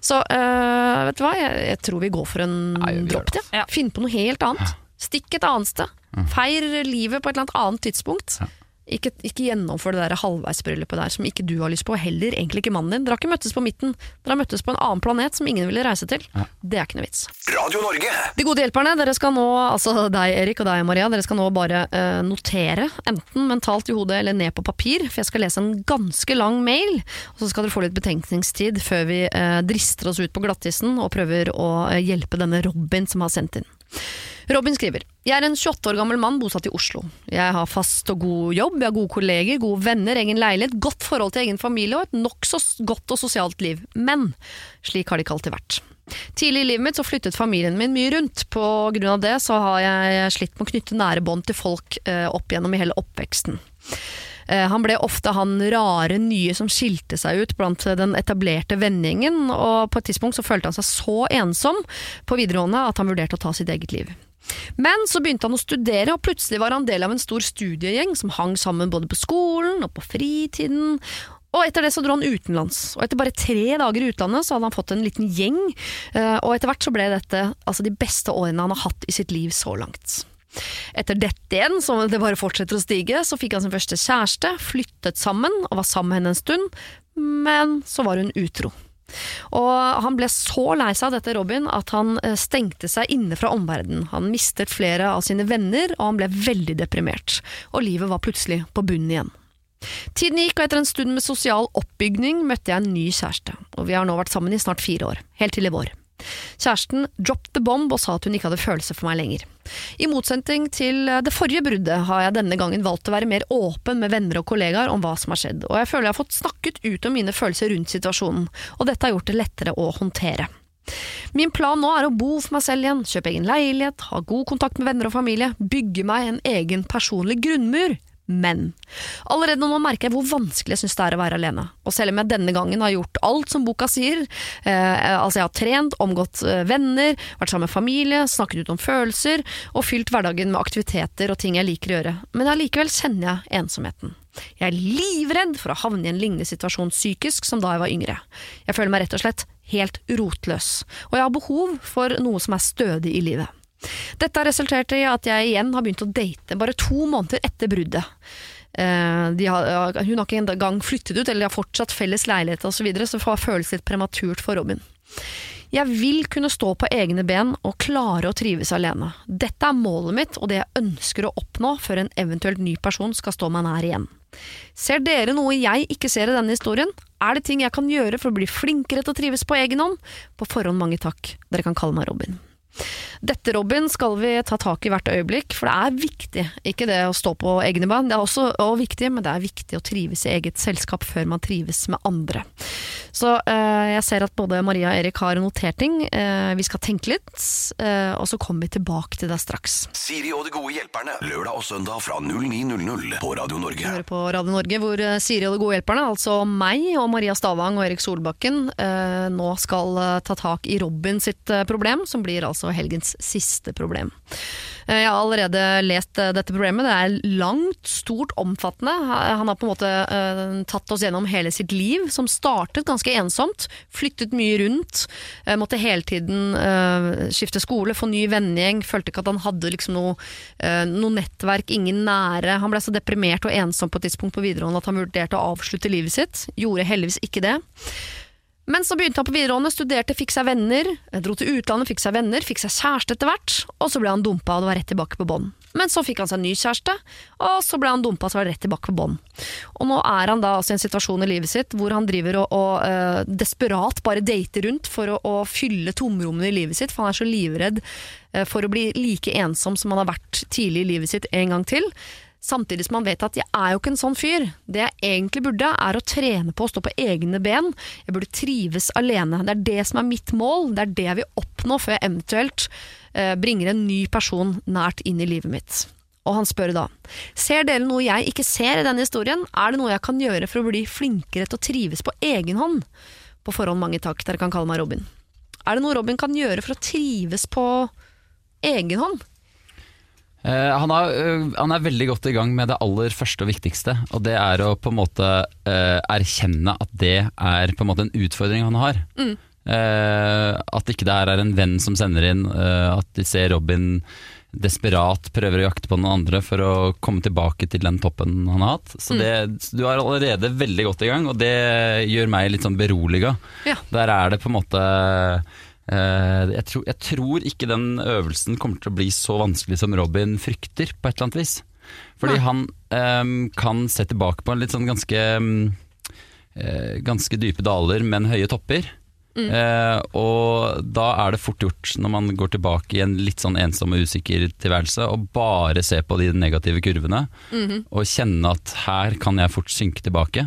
S2: Så eh, vet du hva, jeg, jeg tror vi går for en
S4: Ja,
S2: dropp. Ja.
S3: Ja.
S2: Finn på noe helt annet. Stikk et annet sted. Feir livet på et eller annet tidspunkt. Ikke, ikke gjennomfør det der halvveisbryllupet der som ikke du har lyst på, heller egentlig ikke mannen din. Dere har ikke møttes på midten, dere har møttes på en annen planet som ingen ville reise til. Det er ikke noe vits.
S1: Radio Norge.
S2: De gode hjelperne, dere skal nå, altså deg Erik og deg Maria, dere skal nå bare eh, notere, enten mentalt i hodet eller ned på papir, for jeg skal lese en ganske lang mail, og så skal dere få litt betenkningstid før vi eh, drister oss ut på glattisen og prøver å eh, hjelpe denne Robin som har sendt inn. Robin skriver Jeg er en 28 år gammel mann bosatt i Oslo. Jeg har fast og god jobb, jeg har gode kolleger, gode venner, egen leilighet, godt forhold til egen familie og et nokså godt og sosialt liv. Men slik har det ikke alltid vært. Tidlig i livet mitt så flyttet familien min mye rundt. På grunn av det så har jeg slitt med å knytte nære bånd til folk eh, opp gjennom i hele oppveksten. Eh, Han ble ofte han rare nye som skilte seg ut blant den etablerte vennegjengen, og på et tidspunkt så følte han seg så ensom på videregående at han vurderte å ta sitt eget liv. Men så begynte han å studere, og plutselig var han del av en stor studiegjeng som hang sammen både på skolen og på fritiden. Og etter det så dro han utenlands, og etter bare tre dager i utlandet så hadde han fått en liten gjeng, eh, og etter hvert så ble dette altså de beste årene han har hatt i sitt liv så langt. Etter dette igjen, som det bare fortsetter å stige, så fikk han sin første kjæreste, flyttet sammen og var sammen med henne en stund, men så var hun utro. Og han ble så lei seg av dette, Robin, at han eh, stengte seg inne fra omverdenen. Han mistet flere av sine venner, og han ble veldig deprimert. Og livet var plutselig på bunnen igjen. Tiden gikk, og etter en stund med sosial oppbygning møtte jeg en ny kjæreste. Og vi har nå vært sammen i snart fire år. Helt til i vår. Kjæresten dropped the bomb og sa at hun ikke hadde følelser for meg lenger. I motsetning til det forrige bruddet har jeg denne gangen valgt å være mer åpen med venner og kollegaer om hva som har skjedd, og jeg føler jeg har fått snakket ut om mine følelser rundt situasjonen, og dette har gjort det lettere å håndtere. Min plan nå er å bo for meg selv igjen, kjøpe egen leilighet, ha god kontakt med venner og familie, bygge meg en egen personlig grunnmur. Men allerede nå merker jeg hvor vanskelig jeg syns det er å være alene. Og selv om jeg denne gangen har gjort alt som boka sier, eh, altså jeg har trent, omgått eh, venner, vært sammen med familie, snakket ut om følelser og fylt hverdagen med aktiviteter og ting jeg liker å gjøre, men allikevel kjenner jeg ensomheten. Jeg er livredd for å havne i en lignende situasjon psykisk som da jeg var yngre. Jeg føler meg rett og slett helt rotløs, og jeg har behov for noe som er stødig i livet. Dette har resultert i at jeg igjen har begynt å date bare to måneder etter bruddet. Eh, har, hun har ikke engang flyttet ut, eller de har fortsatt felles leilighet osv., så, videre, så det føles litt prematurt for Robin. Jeg vil kunne stå på egne ben og klare å trives alene. Dette er målet mitt og det jeg ønsker å oppnå før en eventuelt ny person skal stå meg nær igjen. Ser dere noe jeg ikke ser i denne historien? Er det ting jeg kan gjøre for å bli flinkere til å trives på egen hånd? På forhånd mange takk. Dere kan kalle meg Robin. Dette, Robin, skal vi ta tak i hvert øyeblikk, for det er viktig. Ikke det å stå på egne bein, det er også og viktig, men det er viktig å trives i eget selskap før man trives med andre. Så eh, jeg ser at både Maria og Erik har notert ting. Eh, vi skal tenke litt, eh, og så kommer vi tilbake til deg straks.
S1: Siri og de gode hjelperne. Lørdag og søndag fra 09.00 på Radio Norge.
S2: Vi hører på Radio Norge, hvor Siri og de gode hjelperne, altså meg og Maria Stavang og Erik Solbakken, nå skal ta tak i Robin sitt problem, som blir altså helgens siste problem. Eh, Jeg har allerede lest eh, dette problemet. Det er langt, stort, omfattende. Han har på en måte eh, tatt oss gjennom hele sitt liv, som startet ganske ensomt. Flyttet mye rundt. måtte hele tiden skifte skole, få ny vennegjeng. Følte ikke at han hadde liksom noe, noe nettverk, ingen nære. Han ble så deprimert og ensom på et tidspunkt på videregående at han vurderte å avslutte livet sitt. Gjorde heldigvis ikke det. Men så begynte han på videregående, studerte, fikk seg venner, eh, dro til utlandet, fikk seg venner, fikk seg kjæreste etter hvert, og så ble han dumpa og det var rett tilbake på bånn. Men så fikk han seg ny kjæreste, og så ble han dumpa og så var det rett tilbake på bånn. Og nå er han da altså i en situasjon i livet sitt hvor han driver og, og uh, desperat bare dater rundt for å, å fylle tomrommene i livet sitt, for han er så livredd eh, for å bli like ensom som han har vært tidlig i livet sitt en gang til. Samtidig som han vet at jeg er jo ikke en sånn fyr. Det jeg egentlig burde, er å trene på å stå på egne ben. Jeg burde trives alene. Det er det som er mitt mål. Det er det jeg vil oppnå før jeg eventuelt eh, bringer en ny person nært inn i livet mitt. Og han spør da Ser dere noe jeg ikke ser i denne historien? Er det noe jeg kan gjøre for å bli flinkere til å trives på egen hånd? På forhånd mange takk, dere kan kalle meg Robin. Er det noe Robin kan gjøre for å trives på egen hånd?
S4: Eh, han, har, øh, han er veldig godt i gang med det aller første og viktigste, og det er å på en måte øh, erkjenne at det er på en måte en utfordring han har. Eh, at ikke det her er en venn som sender inn, at de ser Robin desperat prøver å jakte på noen andre for å komme tilbake til den toppen han har hatt. Så det, du er allerede veldig godt i gang, og det gjør meg litt sånn beroliga.
S2: Ja.
S4: Der er det på en måte eh, jeg, tror, jeg tror ikke den øvelsen kommer til å bli så vanskelig som Robin frykter, på et eller annet vis. Fordi han um, kan se tilbake på en litt sånn ganske mm, eh, Ganske dype daler, men høye topper. Eh, og da er det fort gjort, når man går tilbake i en litt sånn ensom og usikker tilværelse, å bare se på de negative kurvene og kjenne at her kan jeg fort synke tilbake.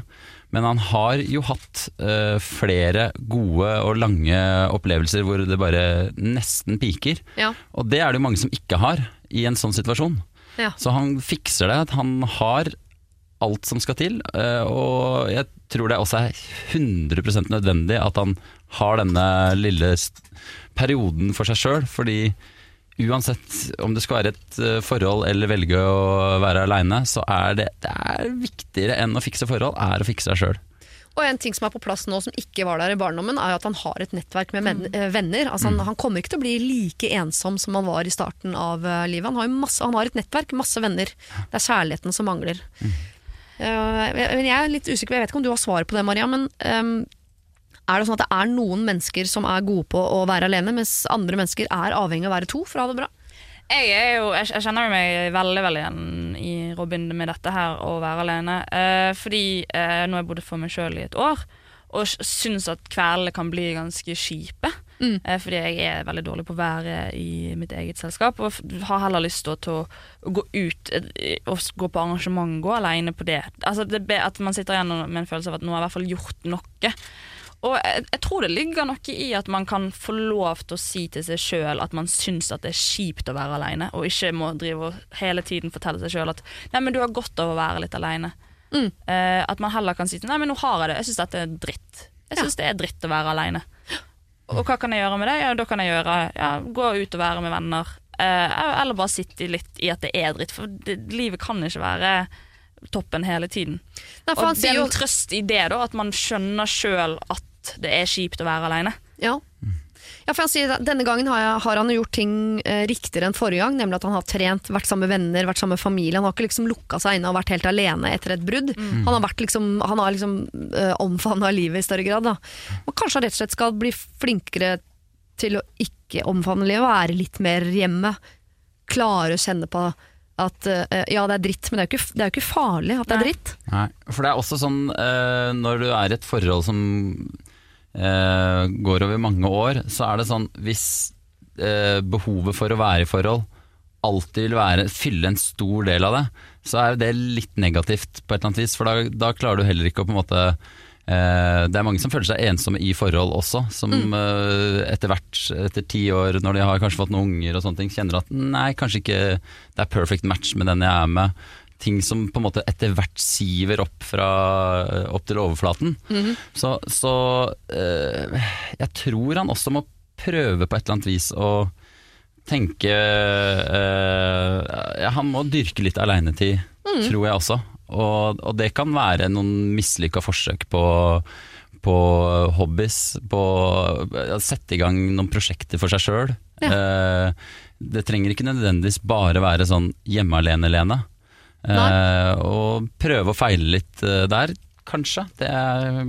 S4: Men han har jo hatt uh, flere gode og lange opplevelser hvor det bare nesten piker.
S2: Ja.
S4: Og det er det jo mange som ikke har i en sånn situasjon.
S2: Ja.
S4: Så han fikser det. Han har alt som skal til. eh, Og jeg tror det også er 100 nødvendig at han har denne lille perioden for seg sjøl. Fordi uansett om det skal være et eh, forhold eller velge å være aleine, så er det, det er viktigere enn å fikse forhold, er å fikse seg sjøl.
S2: Og en ting som er på plass nå som ikke var der i barndommen, er jo at han har et nettverk med eh, venner. Altså han, han kommer ikke til å bli like ensom som han var i starten av eh, livet. Han har, jo masse, han har et nettverk, masse venner. Det er kjærligheten som mangler. Mm. Uh, jeg er litt usikker, jeg vet ikke om du har svar på det, Maria. Men ehm, er det sånn at det er noen mennesker som er gode på å være alene, mens andre mennesker er avhengig av å være to for å ha det bra?
S3: Jeg, er jo, jeg, jeg kjenner meg veldig veldig igjen i Robin med dette her å være alene. Eh, fordi eh, nå har jeg bodd for meg sjøl i et år, og syns at kveldene kan bli ganske kjipe. Eh, fordi jeg er veldig dårlig på å være i mitt eget selskap, og har heller lyst til å, gå ut eh, og gå på arrangement, gå alene på det. Altså det At man sitter igjen med en følelse av at nå har jeg i hvert fall gjort noe. Og jeg, jeg tror det ligger noe i at man kan få lov til å si til seg sjøl at man syns at det er kjipt å være aleine, og ikke må drive og hele tiden fortelle seg sjøl at nei, men du har godt av å være litt aleine. Eh, at man heller kan si til nei, men nå har jeg det, jeg syns dette er dritt. Jeg syns det er dritt å være aleine. Og hva kan jeg gjøre med det? Ja, da kan jeg gjøre ja, gå ut og være med venner. Eh, eller bare sitte litt i at det er dritt, for det, livet kan ikke være toppen hele tiden.
S2: Nei,
S3: Og det er en trøst i det, da, at man skjønner sjøl at det er kjipt å være aleine.
S2: Ja. Ja, for jeg sier Denne gangen har, jeg, har han gjort ting eh, riktigere enn forrige gang. Nemlig at han har trent, vært sammen med venner, vært sammen med familie. Han har ikke liksom lukka seg inne og vært helt alene etter et brudd. Han har vært liksom, han har liksom eh, omfavna livet i større grad. Da. Og kanskje han rett og slett skal bli flinkere til å ikke omfavne livet, være litt mer hjemme. Klare å kjenne på at eh, ja, det er dritt, men det er jo ikke, det er jo ikke farlig at det er dritt.
S4: Nei, for det er også sånn eh, når du er i et forhold som går over mange år, så er det sånn hvis eh, behovet for å være i forhold alltid vil være, fylle en stor del av det, så er det litt negativt på et eller annet vis, for da, da klarer du heller ikke å på en måte eh, det er mange som føler seg ensomme i forhold også, som eh, etter hvert, etter ti år, når de har kanskje fått noen unger og sånne ting, kjenner at nei, kanskje ikke det er perfect match med den jeg er med. Ting som på en måte etter hvert siver opp, fra, opp til overflaten. Så, så eh, jeg tror han også må prøve på et eller annet vis å tenke eh, ja, Han må dyrke litt aleinetid, tror jeg også. Og, og det kan være noen mislykka forsøk på, på hobbies, på å sette i gang noen prosjekter for seg sjøl. det trenger ikke nødvendigvis bare være sånn hjemme alene-Lene. Eh, og prøve å feile litt eh, der, kanskje. Det er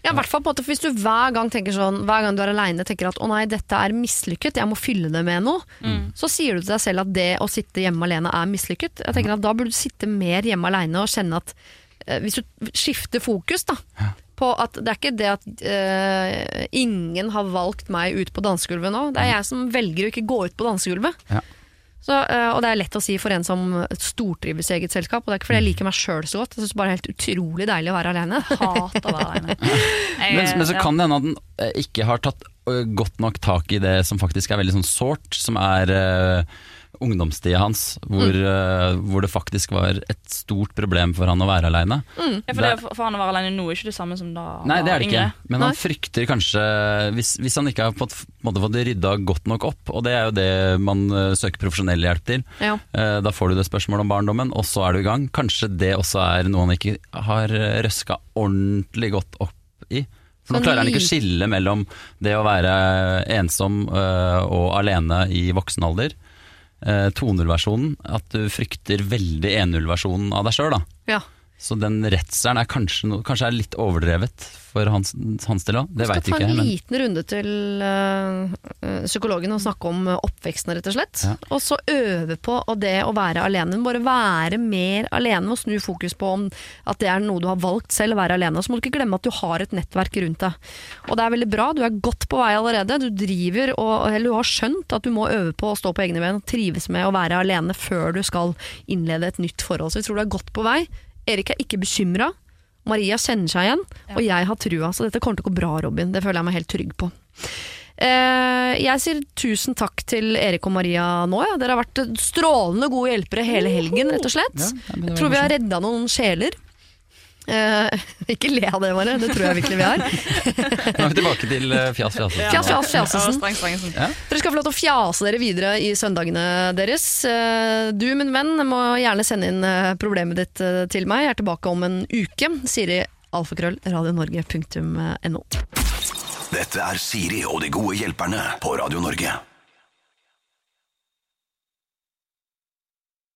S2: Ja, i hvert fall på en måte, for Hvis du hver gang tenker sånn Hver gang du er aleine tenker at 'å nei, dette er mislykket, jeg må fylle det med noe', så sier du til deg selv at det å sitte hjemme alene er mislykket. Jeg tenker at Da burde du sitte mer hjemme alene og kjenne at eh, Hvis du skifter fokus da på at det er ikke det at eh, ingen har valgt meg ut på dansegulvet nå, det er jeg som velger å ikke gå ut på dansegulvet.
S4: Ja.
S2: Så, eh, og det er lett å si for en som stortrives i eget selskap, og det er ikke fordi jeg liker meg sjøl så godt. Jeg syns bare det er helt utrolig deilig å være alene.
S3: Hater å være alene. Jeg- <laughs>
S4: Men, men så kan det hende at den eh, ikke har tatt godt nok tak i det som faktisk er veldig sånn sårt, som er uh, ungdomstida hans, hvor, eh, hvor det faktisk var et stort problem for han å være aleine.
S3: Ja, for, det, for han å være alene nå er ikke det samme som da
S4: Nei, det er det ikke.
S3: yngre.
S4: Men han
S2: Nei.
S4: frykter kanskje Hvis, hvis han ikke har fått, fått rydda godt nok opp, og det er jo det man uh, søker profesjonell hjelp til,
S2: Ja.
S4: uh, da får du det spørsmålet om barndommen, og så er du i gang. Kanskje det også er noe han ikke har røska ordentlig godt opp i. For nå
S2: Sånn
S4: klarer han ikke å skille mellom det å være ensom og alene i voksen alder. Eh, 2.0-versjonen, at du frykter veldig 1.0-versjonen av deg sjøl.
S2: Ja.
S4: Så den redselen er kanskje, no, kanskje er litt overdrevet for hans, hans del òg. Det
S2: skal
S4: veit
S2: ta
S4: ikke
S2: en
S4: jeg. Men
S2: liten runde til øh, psykologen og snakke om øh, oppveksten, rett og slett.
S4: Ja.
S2: Og så øve på og det å være alene. Bare være mer alene og snu fokus på om at det er noe du har valgt selv, å være alene. Og så må du ikke glemme at du har et nettverk rundt deg. Og det er veldig bra, du er godt på vei allerede. Du driver og eller du har skjønt at du må øve på å stå på egne ben og trives med å være alene før du skal innlede et nytt forhold. Så vi tror du er godt på vei. Erik er ikke bekymra. Maria kjenner seg igjen, og jeg har trua, så dette kommer til å gå bra, Robin. Det føler jeg meg helt trygg på. Eh, jeg sier tusen takk til Erik og Maria nå. Ja. Dere har vært strålende gode hjelpere hele helgen, rett og slett.
S4: Ja, ja,
S2: jeg tror vi har redda noen sjeler. Eh, <laughs> ikke le av det, bare. Det tror jeg virkelig vi har. <laughs>
S4: nå er vi tilbake til eh, fjas, Fjasesen.
S2: Fjas, fjas,
S3: Ja,
S2: fjasesen.
S3: streng, streng, streng.
S2: Dere skal få lov til å fjase dere videre i søndagene deres. Eh, Du, min venn, må gjerne sende inn eh, problemet ditt eh, til meg. Jeg er tilbake om en uke. Siri alfakrøll radionorge.no.
S1: Dette er Siri og de gode hjelperne på Radio Norge.